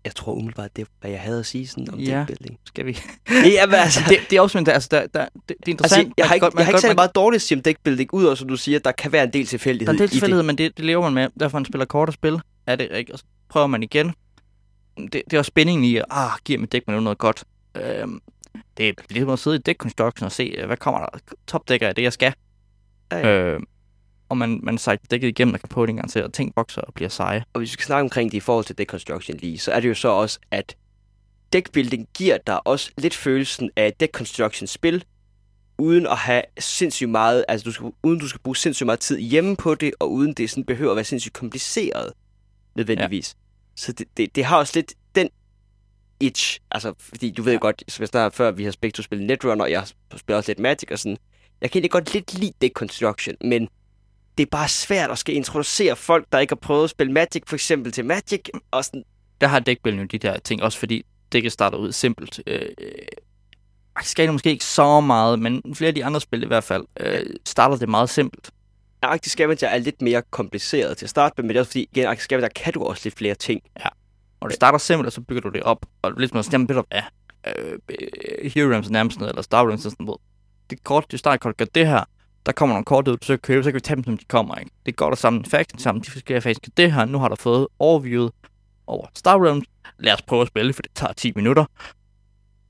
Jeg tror umiddelbart, det er, hvad jeg havde at sige sådan om ja. deckbuilding. Skal vi? ja, men altså... det, det er også sådan, altså, der, der, det, det er interessant. Altså, jeg har ikke, godt, jeg har ikke særlig meget dårligt at sige om deckbuilding, udover som du siger, der kan være en del tilfældighed Der er en del tilfældighed, men det, det lever man med. Derfor man spiller kort og spil er det ikke. Og så prøver man igen. Det, det er også spændingen i, at ah, giver mit dæk med noget godt. Øhm, det er ligesom at sidde i deck construction og se, øh, hvad kommer der? Topdækker er det, jeg skal. Ja, ja. Øhm, og man, man sejler dækket igennem og kan på det en gang til, og ting vokser og bliver seje. Og hvis vi skal snakke omkring det i forhold til deconstruction lige, så er det jo så også, at deckbuilding giver dig også lidt følelsen af deconstruction spil, uden at have sindssygt meget, altså du skal, uden du skal bruge sindssygt meget tid hjemme på det, og uden det sådan behøver at være sindssygt kompliceret nødvendigvis. Ja. Så det, det, det har også lidt den itch, altså fordi du ved ja. godt, jeg snakkede før, vi har spektrum spillet Netrunner, og jeg spiller også lidt Magic og sådan. Jeg kan egentlig godt lidt lide deconstruction, men det er bare svært at skal introducere folk, der ikke har prøvet at spille Magic, for eksempel til Magic, og sådan. Der har dækbølgen jo de der ting, også fordi dækket starter ud simpelt. Øh, skal måske ikke så meget, men flere af de andre spil i hvert fald, øh, starter det meget simpelt. Arctic Scavenger er lidt mere kompliceret til at starte med, men det er også fordi, igen, Arctic Scavenger kan du også lidt flere ting. Ja, og du starter simpelt, og så bygger du det op, og lidt mere sådan, jamen, af øh, øh, Hero Rams nærmest, eller Star Realms, sådan noget. Det kort, du starter kort, gør det her, der kommer nogle kort ud, du at købe, så kan vi tage dem, som de kommer. Ikke? Det er godt at samle faction sammen, de forskellige factions. Det her, nu har du fået overviewet over Star Realms. Lad os prøve at spille, for det tager 10 minutter.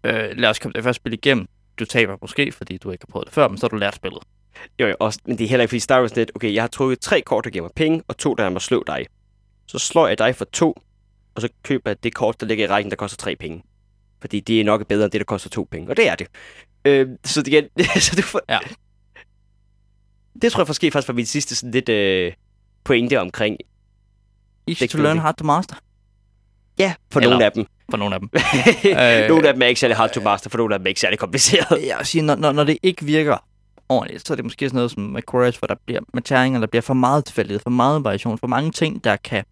Øh, lad os komme det første spil igennem. Du taber måske, fordi du ikke har prøvet det før, men så har du lært spillet. Jo, jo, også, men det er heller ikke, fordi Star Wars net, okay, jeg har trukket tre kort, der giver mig penge, og to, der er mig slå dig. Så slår jeg dig for to, og så køber jeg det kort, der ligger i rækken, der koster tre penge. Fordi det er nok bedre end det, der koster to penge. Og det er det. Øh, så det igen, så du får... Ja. Det tror jeg måske faktisk var min sidste sådan lidt øh, pointe omkring. Deck to learn, hard to master. Ja, for Eller- nogle af dem. For nogle af dem. øh, nogle af dem er ikke særlig hard to master, for nogle af dem er ikke særlig kompliceret. Jeg vil sige, når, når, når det ikke virker ordentligt, så er det måske sådan noget som med Quarries, hvor der bliver med terninger, der bliver for meget tilfældighed, for meget variation, for mange ting, der kan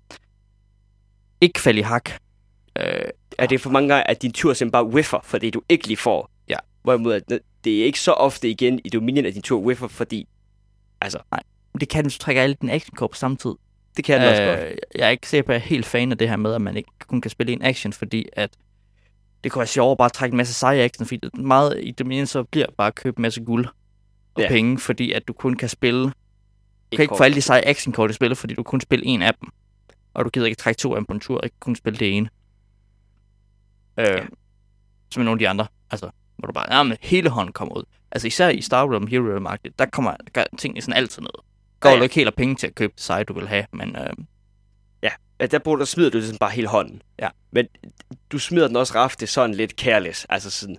ikke falde i hak. Øh, Er det for mange gange, at din tur simpelthen bare whiffer, fordi du ikke lige får? Ja. Hvorimod, det er ikke så ofte igen i Dominion, at din tur whiffer, fordi... Altså, det kan, hvis du trækker alle dine action på samme tid. det kan den også godt. Øh, jeg er ikke sikker på, at jeg er helt fan af det her med, at man ikke kun kan spille en action, fordi at det kunne være bare at trække en masse seje action, fordi meget i det så bliver bare at købe en masse guld og Ja. penge, fordi at du kun kan spille Du kan ikke få alle de seje action-kort i spillet, fordi du kun spiller en af dem. Og du gider ikke trække to af dem på en tur, ikke kun spille det ene. Øh, Ja. Som nogle af de andre. Altså, hvor du bare, ja, men hele hånden kommer ud. Altså især i Star Realm Hero Realm Market, der kommer gør tingene sådan altid ned. Går Ja, ja, du ikke helt af penge til at købe det seje, du vil have, men øh, Ja, der, bruger, der smider du ligesom bare hele hånden. Ja. Men du smider den også rafte sådan lidt careless. Altså sådan,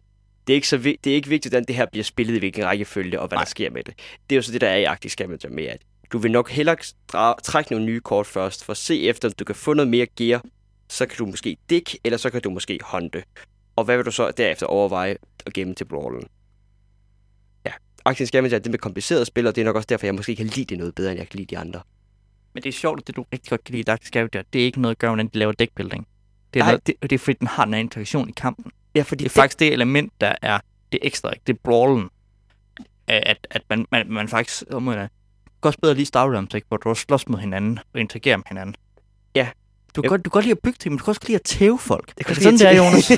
det er ikke, så det er ikke vigtigt, hvordan det her bliver spillet i hvilken rækkefølge, og hvad Nej. Der sker med det. Det er jo så det, der er i Arctic Scavenger med, at du vil nok hellere trække nogle nye kort først, for at se efter, om du kan få noget mere gear, så kan du måske dække, eller så kan du måske håndte. Og hvad vil du så derefter overveje at gemme til brawlen? Ja, Arctic Scavenger er det med kompliceret spil, og det er nok også derfor, jeg måske kan lide det noget bedre, end jeg kan lide de andre. Men det er sjovt, at det du rigtig godt kan lide i Dark Scavenger, det er ikke noget at gøre, hvordan de laver deckbuilding. Det er, Nej. noget, det, det er fordi, den har her interaktion i kampen. Ja, fordi Det er faktisk det element, der er det ekstra, ikke? det er brawlen. At, at man, man, man faktisk, må jeg, kan også bedre lige Star Realms, ikke? hvor du også slås med hinanden og interagerer med hinanden. Ja. Du kan, godt, du kan godt lide at bygge ting, men du kan også lide at tæve folk. Det er det sådan, det er, Jonas?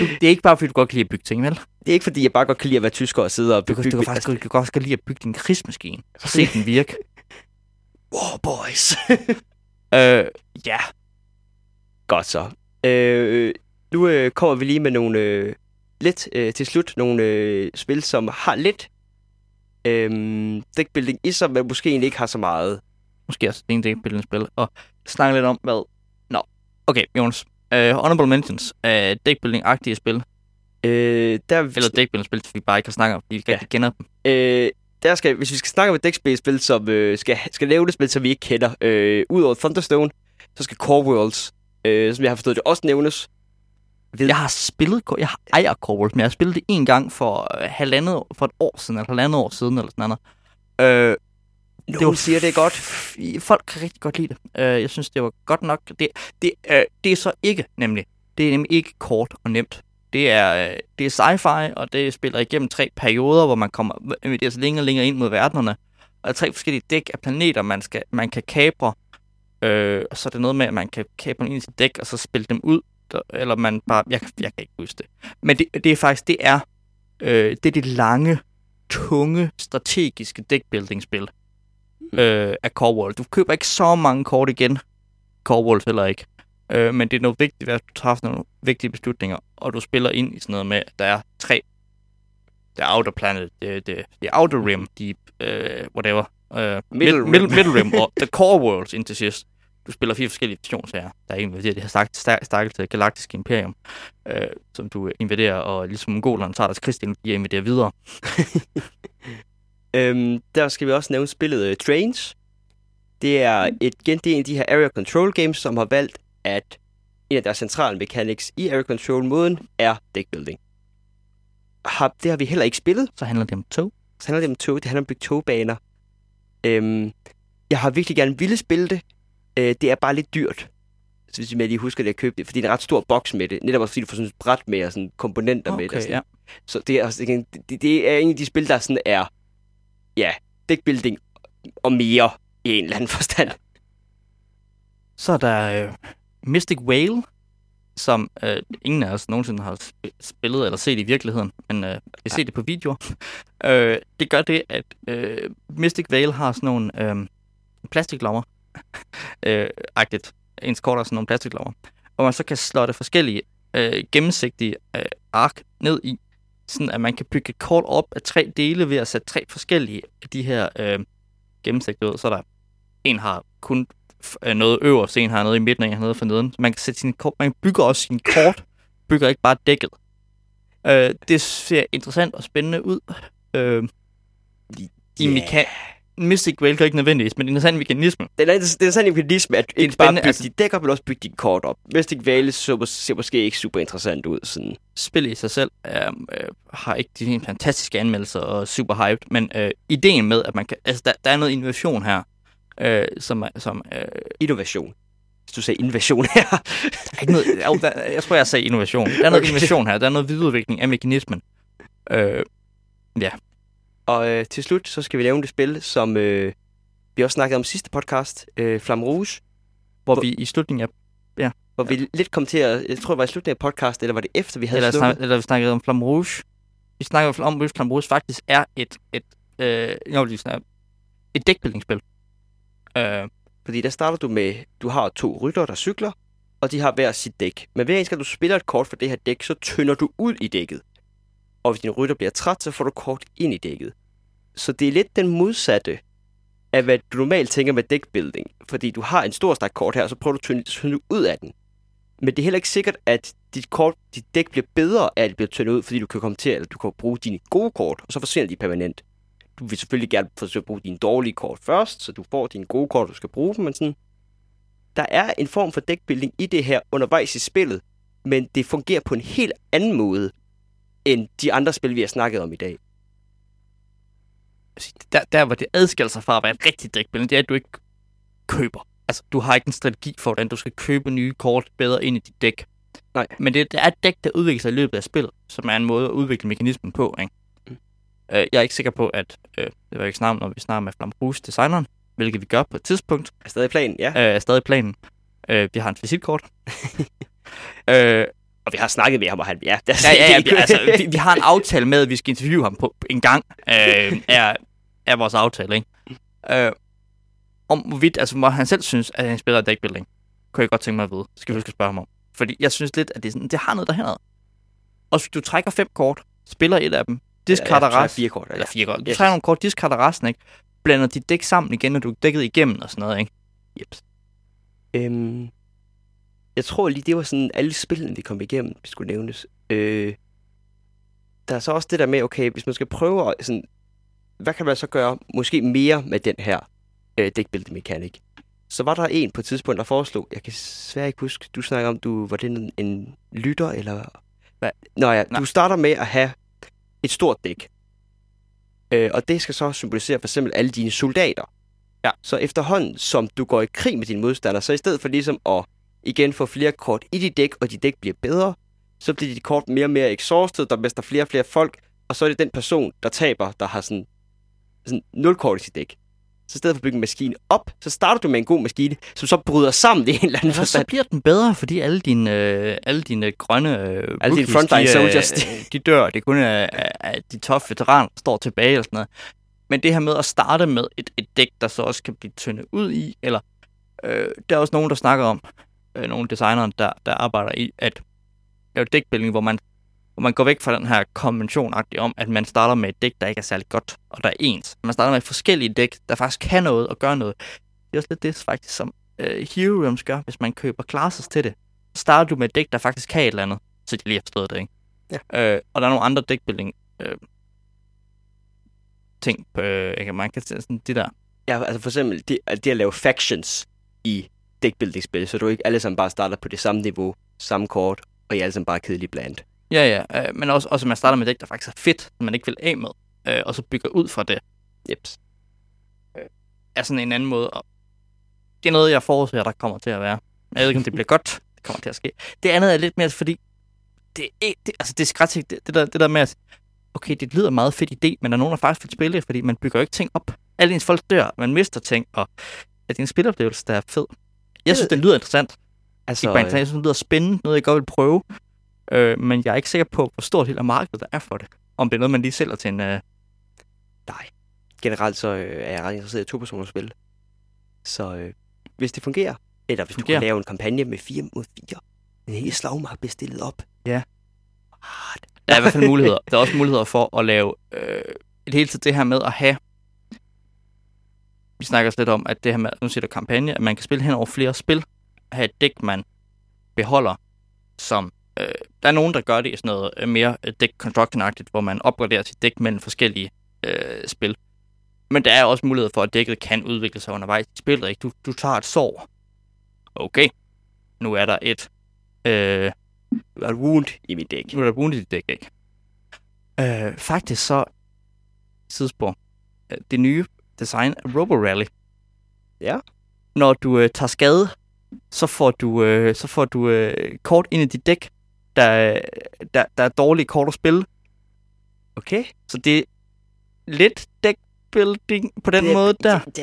Du, det er ikke bare, fordi du godt kan lide at bygge ting, vel? Det er ikke fordi, jeg bare godt kan lide at være tysker og sidde og Du kan, bygge... du kan faktisk du kan også godt lide at bygge din krigsmaskine. Og se den virke. War boys. øh, ja, Godt så. Øh, nu øh, kommer vi lige med nogle øh, lidt øh, til slut nogle øh, spil, som har lidt øh, deckbuilding i sig, men måske egentlig ikke har så meget. måske også det er en deckbuilding spil, og snakke lidt om, hvad... Nå, okay, Jonas. Uh, honorable mentions af deckbuilding-agtige spil, Øh, der, eller deckbuilding-spil, som vi bare ikke har snakket om, fordi vi ikke Ja. kender dem. øh, der skal, hvis vi skal snakke om et deckspil, som øh, skal, skal lave det spil, som vi ikke kender, øh, udover Thunderstone, så skal Core Worlds, øh, som jeg har forstået det, også nævnes. Ved, Jeg har spillet, jeg har ejer Worlds, men jeg har spillet det en gang for uh, halvandet, for et år siden, eller halvandet år siden, eller sådan noget. Uh, Nogen siger, det er godt. Folk kan rigtig godt lide det. Uh, jeg synes, det var godt nok. Det, det, uh, det er så ikke, nemlig. Det er nemlig ikke kort og nemt. Det er, øh, det er sci-fi, og det spiller igennem tre perioder, hvor man kommer det så længere og længere ind mod verdenerne. Og tre forskellige dæk af planeter, man, skal, man kan kapre. Øh, og så er det noget med, at man kan kapre dem ind i sit dæk, og så spille dem ud. Eller man bare... Jeg, kan- jeg kan ikke huske det. Men det, det er faktisk... Det er, øh, det er det lange, tunge, strategiske deckbuilding-spil øh, af Core World. Du køber ikke så mange kort igen. Core World heller ikke. Øh, men det er noget vigtigt, at du træffer nogle vigtige beslutninger, og du spiller ind i sådan noget med, at der er tre. Det er Outer Planet, det, det er Outer Rim, Deep, øh, whatever. Øh, Middle mid, Rim. Middle, middle Rim og The Core Worlds indtil sidst. Du spiller fire forskellige stationssager. Der er en, der har sagt stakkels galaktiske imperium, øh, som du invaderer, og ligesom mongolerne tager deres krigsteknologi og invaderer videre. Øhm, der skal vi også nævne spillet uh, Trains. Det er, et, igen, det er en af de her area control games, som har valgt, at en af deres centrale mechanics i area control måden er deckbuilding. Har, det har vi heller ikke spillet. Så handler det om tog. Så handler det om tog. Det handler om at bygge togbaner. Øhm, jeg har virkelig gerne ville spille det. Øh, det er bare lidt dyrt. Så hvis jeg lige husker det, at købe det. Fordi det er en ret stor boks med det. Netop også fordi du får sådan et bræt med og sådan komponenter med det. Okay, sådan. ja. Så det er, igen, det, det er en af de spil, der sådan er, ja, deckbuilding og mere i en eller anden forstand. Så er der øh, Mystic Whale. som øh, ingen af os nogensinde har sp- spillet eller set i virkeligheden, men øh, vi ser det på videoer. øh, det gør det, at øh, Mystic Vale har sådan nogle øh, plastiklommer, øh, agtigt. Ens kort er sådan nogle plastiklommer, hvor man så kan slå det forskellige øh, gennemsigtige øh, ark ned i, sådan at man kan bygge et kort op af tre dele ved at sætte tre forskellige af de her øh, gennemsigtige ud. Så der en har kun øh, noget øverst, en har noget i midten, og en har noget for neden. Så man kan sætte sine kort, man bygger også sine kort, bygger ikke bare dækket. Øh, det ser interessant og spændende ud. Øh, i Ja. meka- Mystic Vale gør ikke nødvendigvis, men det er en interessant mekanisme. Det er, det er en mekanisme, at ikke bare bygge altså- dit dæk op, men også bygge dit kort op. Mystic Vale så, ser måske ikke super interessant ud. Sådan. spillet i sig selv er, øh, har ikke de helt fantastiske anmeldelser og super hyped, men øh, ideen med, at man kan... Altså, der, der er noget innovation her, øh, som, som øh, Innovation. Hvis du sagde innovation her. der er ikke noget, jo, der, jeg tror, jeg sagde innovation. Der er noget Okay. innovation her. Der er noget videreudvikling af mekanismen. Øh, Og øh, til slut, så skal vi nævne det spil, som øh, vi også snakkede om sidste podcast, øh, Flamme Rouge, hvor Hvor- vi i slutningen af... hvor ja. vi lidt kom til at, jeg tror det var i slutningen af podcast, eller var det efter, vi havde Eller, snak, eller vi snakkede om Flamme Rouge. Vi snakkede om, at Flamme Rouge faktisk er et... et øh, jo, lige sådan, et dækbuildingsspil. Øh, Fordi der starter du med, du har to rytter, der cykler, og de har hver sit dæk. Men hver gang du spiller et kort for det her dæk, så tynder du ud i dækket. Og hvis din rytter bliver træt, så får du kort ind i dækket. Så det er lidt den modsatte af, hvad du normalt tænker med dækbuilding. Fordi du har en stor stak kort her, og så prøver du at tynde, tynde ud af den. Men det er heller ikke sikkert, at dit, kort, dit dæk bliver bedre af, at det bliver tyndet ud, fordi du kan komme til, eller du kan bruge dine gode kort, og så forsvinder de permanent. Du vil selvfølgelig gerne forsøge at bruge dine dårlige kort først, så du får dine gode kort, du skal bruge dem, men sådan, der er en form for dækbuilding i det her undervejs i spillet, men det fungerer på en helt anden måde, end de andre spil, vi har snakket om i dag. der, der hvor det adskiller sig fra at være et rigtigt dækbuilding, det er, at du ikke køber. Altså, du har ikke en strategi for, hvordan du skal købe nye kort bedre ind i dit dæk. Nej. Men det, det er et dæk, der udvikler sig i løbet af spillet, som er en måde at udvikle mekanismen på. Ikke? Mm. Øh, jeg er ikke sikker på, at øh, det var ikke snart, når vi snakker med Flamme Rouge designeren, hvilket vi gør på et tidspunkt, Er stadig planen, ja. øh, er stadig planen. Øh, vi har en visitkort. øh, Og vi har snakket med ham, og han, ja, der ja, ja, ja, vi, altså, vi, vi har en aftale med, at vi skal interviewe ham på en gang, øh, er, er vores aftale, ikke? Øh, om hvorvidt, altså hvor han selv synes, at han spiller dækbuilding, kunne jeg godt tænke mig at vide. Det skal vi huske at spørge ham om. Fordi jeg synes lidt, at det, sådan, det har noget derhen. Og hvis du trækker fem kort, spiller et af dem, discarder ja, resten, fire kort, ja. eller fire kort, du Yes. trækker nogle kort, discarder resten, ikke? Blander dit dæk sammen igen, når du er dækket igennem og sådan noget, ikke? Yep. Øhm, jeg tror lige, det var sådan alle spillene, vi kom igennem, vi skulle nævnes. Øh, der er så også det der med, okay, hvis man skal prøve at sådan, hvad kan man så gøre måske mere med den her øh, deckbuilding mekanik? Så var der en på et tidspunkt, der foreslog, jeg kan svært ikke huske, du snakker om, du var det en, en lytter, eller Hvad? Nå ja, Nej. du starter med at have et stort dæk. Øh, og det skal så symbolisere for eksempel alle dine soldater. Ja. Så efterhånden, som du går i krig med dine modstandere, så i stedet for ligesom at igen få flere kort i dit dæk, og dit dæk bliver bedre, så bliver dit kort mere og mere exhausted, der mister flere og flere folk, og så er det den person, der taber, der har sådan, sådan 0 kort i sit dæk. Så i stedet for at bygge en maskine op, så starter du med en god maskine, som så bryder sammen i en eller anden Og så forstand. bliver den bedre, fordi alle dine, øh, alle dine grønne øh, dine rookies, frontline de, soldiers, øh, de dør. Det er kun øh, øh, de toffe veteraner, der står tilbage og sådan noget. Men det her med at starte med et, et dæk, der så også kan blive tyndet ud i, eller øh, der er også nogen, der snakker om, øh, nogle designere, der, der arbejder i, at lave dækbuilding, hvor man, hvor man går væk fra den her konvention om, at man starter med et dæk, der ikke er særlig godt, og der er ens. Man starter med forskellige dæk, der faktisk kan noget og gør noget. Det er også lidt det, faktisk, som øh, Hero Realms gør, hvis man køber classes til det. Så starter du med et dæk, der faktisk kan et eller andet, så de lige har forstået det, ikke? Ja. Øh, og der er nogle andre deckbuilding øh, ting, på, øh, man kan sådan de der. Ja, altså for eksempel det, det at lave factions i deckbuilding-spil, så du ikke alle sammen bare starter på det samme niveau, samme kort, og I er alle sammen bare kedeligt blandt. Ja, ja, øh, men også, også at man starter med dæk, der faktisk er fedt, som man ikke vil af med, øh, og så bygger ud fra det, Jeps. er sådan en anden måde. Og det er noget, jeg forudser, der kommer til at være. Jeg ved ikke, om det bliver godt. Det kommer til at ske. Det andet er lidt mere, fordi det, er ikke- det, altså det er skræt, det, det, der, det der med at okay, det lyder meget fedt idé, men der er nogen, der faktisk vil spille det, fordi man bygger ikke ting op. Alle ens folk dør, man mister ting, og at det er en spiloplevelse, der er fed. Jeg synes, den lyder interessant. Altså, Ikke bare internet, jeg synes, det lyder spændende, noget jeg godt vil prøve. Øh, men jeg er ikke sikker på, hvor stort del af markedet der er for det. Om det er noget, man lige sælger til en... Øh, nej. Generelt så øh, er jeg ret interesseret i to-personers spil. Så øh, hvis det fungerer, eller hvis Fungerer. du kan lave en kampagne med 4 mod 4, en hel slagmark bliver stillet op. Ja. Der er i hvert fald muligheder. Der er også muligheder for at lave øh, et hele tiden det her med at have... Vi snakker også lidt om, at det her med, nu siger du kampagne, at man kan spille hen over flere spil, have et dæk, man beholder, som... Øh, der er nogen, der gør det i sådan noget øh, mere øh, deck construction-agtigt, hvor man opgraderer sit dæk mellem forskellige øh, spil. Men der er også mulighed for, at dækket kan udvikle sig undervejs i spillet. Ikke? Du, du tager et sår. Okay. Nu er der et... Øh, et wound i mit dæk. nu er der wound i dit dæk, ikke? Øh, faktisk så, sidespor, øh, det nye design af Robo Rally. Ja. Når du øh, tager skade, så får du, øh, så får du øh, kort ind i dit dæk, der, der, der er dårlige kort at spille. Okay. Så det er lidt deckbuilding på den Det- måde der. Det, det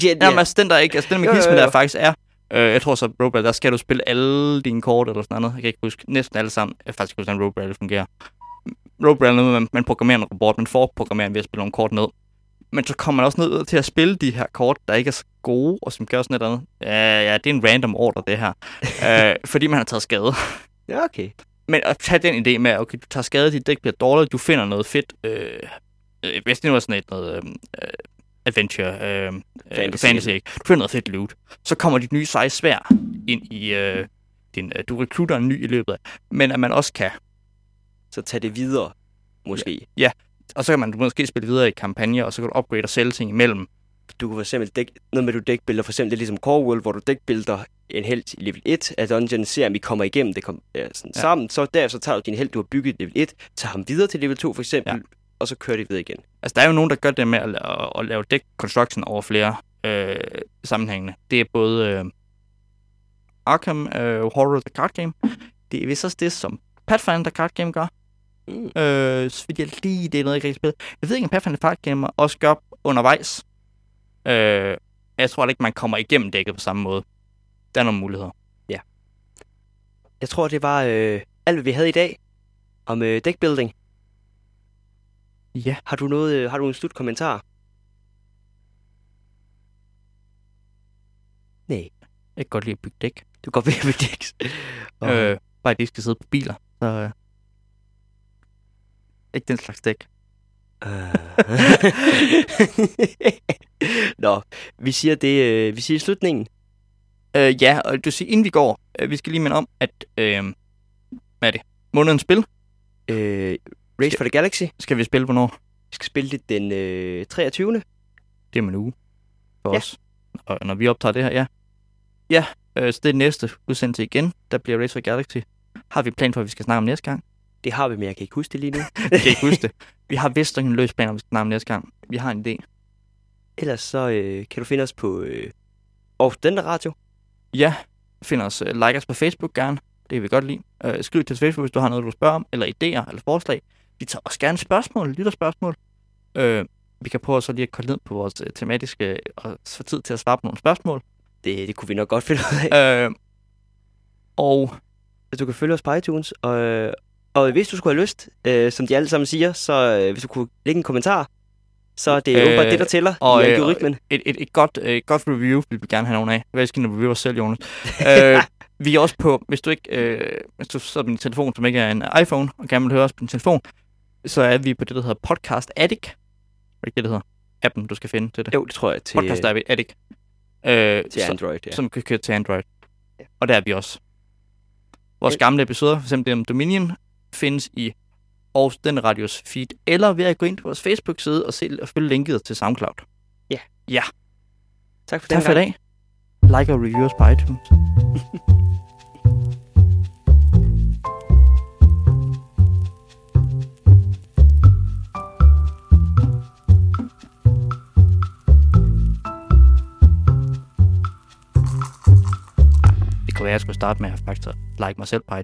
det Ja, men altså den der ikke, altså den Jo, jo, mekanisme jo. der faktisk er, øh, jeg tror så, Robo der skal du spille alle dine kort eller sådan noget. Jeg kan ikke huske, næsten alle sammen. Jeg kan faktisk ikke huske, hvordan Robo Rally fungerer. Robo Rally er noget, man, man programmerer en robot, man forprogrammerer den ved at spille nogle kort ned. Men så kommer man også ned til at spille de her kort, der ikke er så gode, og som gør sådan et andet. Ja, ja, det er en random order, det her. øh, fordi man har taget skade. Ja, okay. Men at tage den idé med, at okay, du tager skade, dit dæk bliver dårligt, du finder noget fedt. Øh, øh, hvis det nu er sådan et noget øh, øh, adventure, øh, fantasy. Fantasy. ikke? Du finder noget fedt loot. Så kommer dit nye seje svær ind i øh, din, øh, du rekrutter en ny i løbet af. Men at man også kan, Så tag det videre, måske. Og så kan man måske spille videre i kampagner, og så kan du upgrade og sælge ting imellem. Du kan for eksempel dæk, noget med, at du dækbilder, for eksempel det er ligesom Core World, hvor du dækbilder en held i level 1 af dungeon, ser om I kommer igennem det kom, ja, sådan Ja. sammen. Så derefter tager du din held, du har bygget level 1, tager ham videre til level 2 for eksempel, Ja. og så kører det videre igen. Altså, der er jo nogen, der gør det med at, la- at lave deck construction over flere øh, sammenhængende. Det er både øh, Arkham øh, Horror the Card Game. Det er vist også det, som Pathfinder Card Game gør. Mm. Øh, så vidt jeg lige, det er noget, jeg ikke rigtig spiller. Jeg ved ikke, om Pathfinder Card Game også gør undervejs. Øh, jeg tror ikke, man kommer igennem dækket på samme måde. Der er nogle muligheder. Jeg tror, det var øh, alt, hvad vi havde i dag om øh, deckbuilding. Ja. Har du noget, øh, har du en slut kommentar? Nej, Jeg kan godt lide at bygge dæk. du går ved med decks. Og, Øh, bare at de skal sidde på biler. Så, øh, ikke den slags dæk. Øh. Nå, vi siger det, øh, vi siger slutningen. Øh, ja, og du siger, inden vi går, øh, vi skal lige minde om, at, øh, hvad er det? Månedens spil Øh, Race for the Galaxy. skal vi spille, hvornår? Vi skal spille det den øh, 23. Det er om en uge for Ja. os. Og når vi optager det her, ja. Ja, øh, så det er næste udsendelse igen, der bliver Race for Galaxy. Har vi plan for, at vi skal snakke om næste gang? Det har vi, men jeg kan ikke huske det lige nu. Jeg kan ikke huske det. Vi har vist en løs plan, om om næste gang. Vi har en idé. Ellers så øh, kan du finde os på øh, Aarhus Studenter Radio. Ja, find os, uh, like os på Facebook gerne. Det vil vi godt lide. Uh, skriv til os på Facebook, hvis du har noget, du vil spørge om, eller idéer, eller forslag. Vi tager også gerne spørgsmål, lytterspørgsmål. Uh, vi kan prøve så lige at komme ned på vores uh, tematiske, og få tid til at svare på nogle spørgsmål. Det, det kunne vi nok godt finde ud af. Uh, og du kan følge os på iTunes. Og, øh, og hvis du skulle have lyst, øh, som de alle sammen siger, så øh, hvis du kunne lægge en kommentar, så er det Øh, øh, åbenbart det, der tæller og, i øh, algoritmen. et, et, et, godt, øh, et godt review vil vi gerne have nogen af. Hvad skal review os selv, Jonas? uh, vi er også på, hvis du ikke, øh, hvis du sidder på din telefon, som ikke er en iPhone, og gerne vil høre os på din telefon, så er vi på det, der hedder Podcast Addict. Er det det, det hedder? Appen, du skal finde til det. Jo, det tror jeg til, Podcast Addict. Øh, til Android. Ja. som kan køre til Android. Ja. Og der er vi også. Vores gamle episoder, for eksempel det om Dominion, findes i Aarhus Den Radios feed, eller ved at gå ind på vores Facebook-side og, se, og følge linket til SoundCloud. Tak for Tak for i dag. Like og review os på iTunes. Det kunne være, at jeg skulle starte med at faktisk like mig selv på.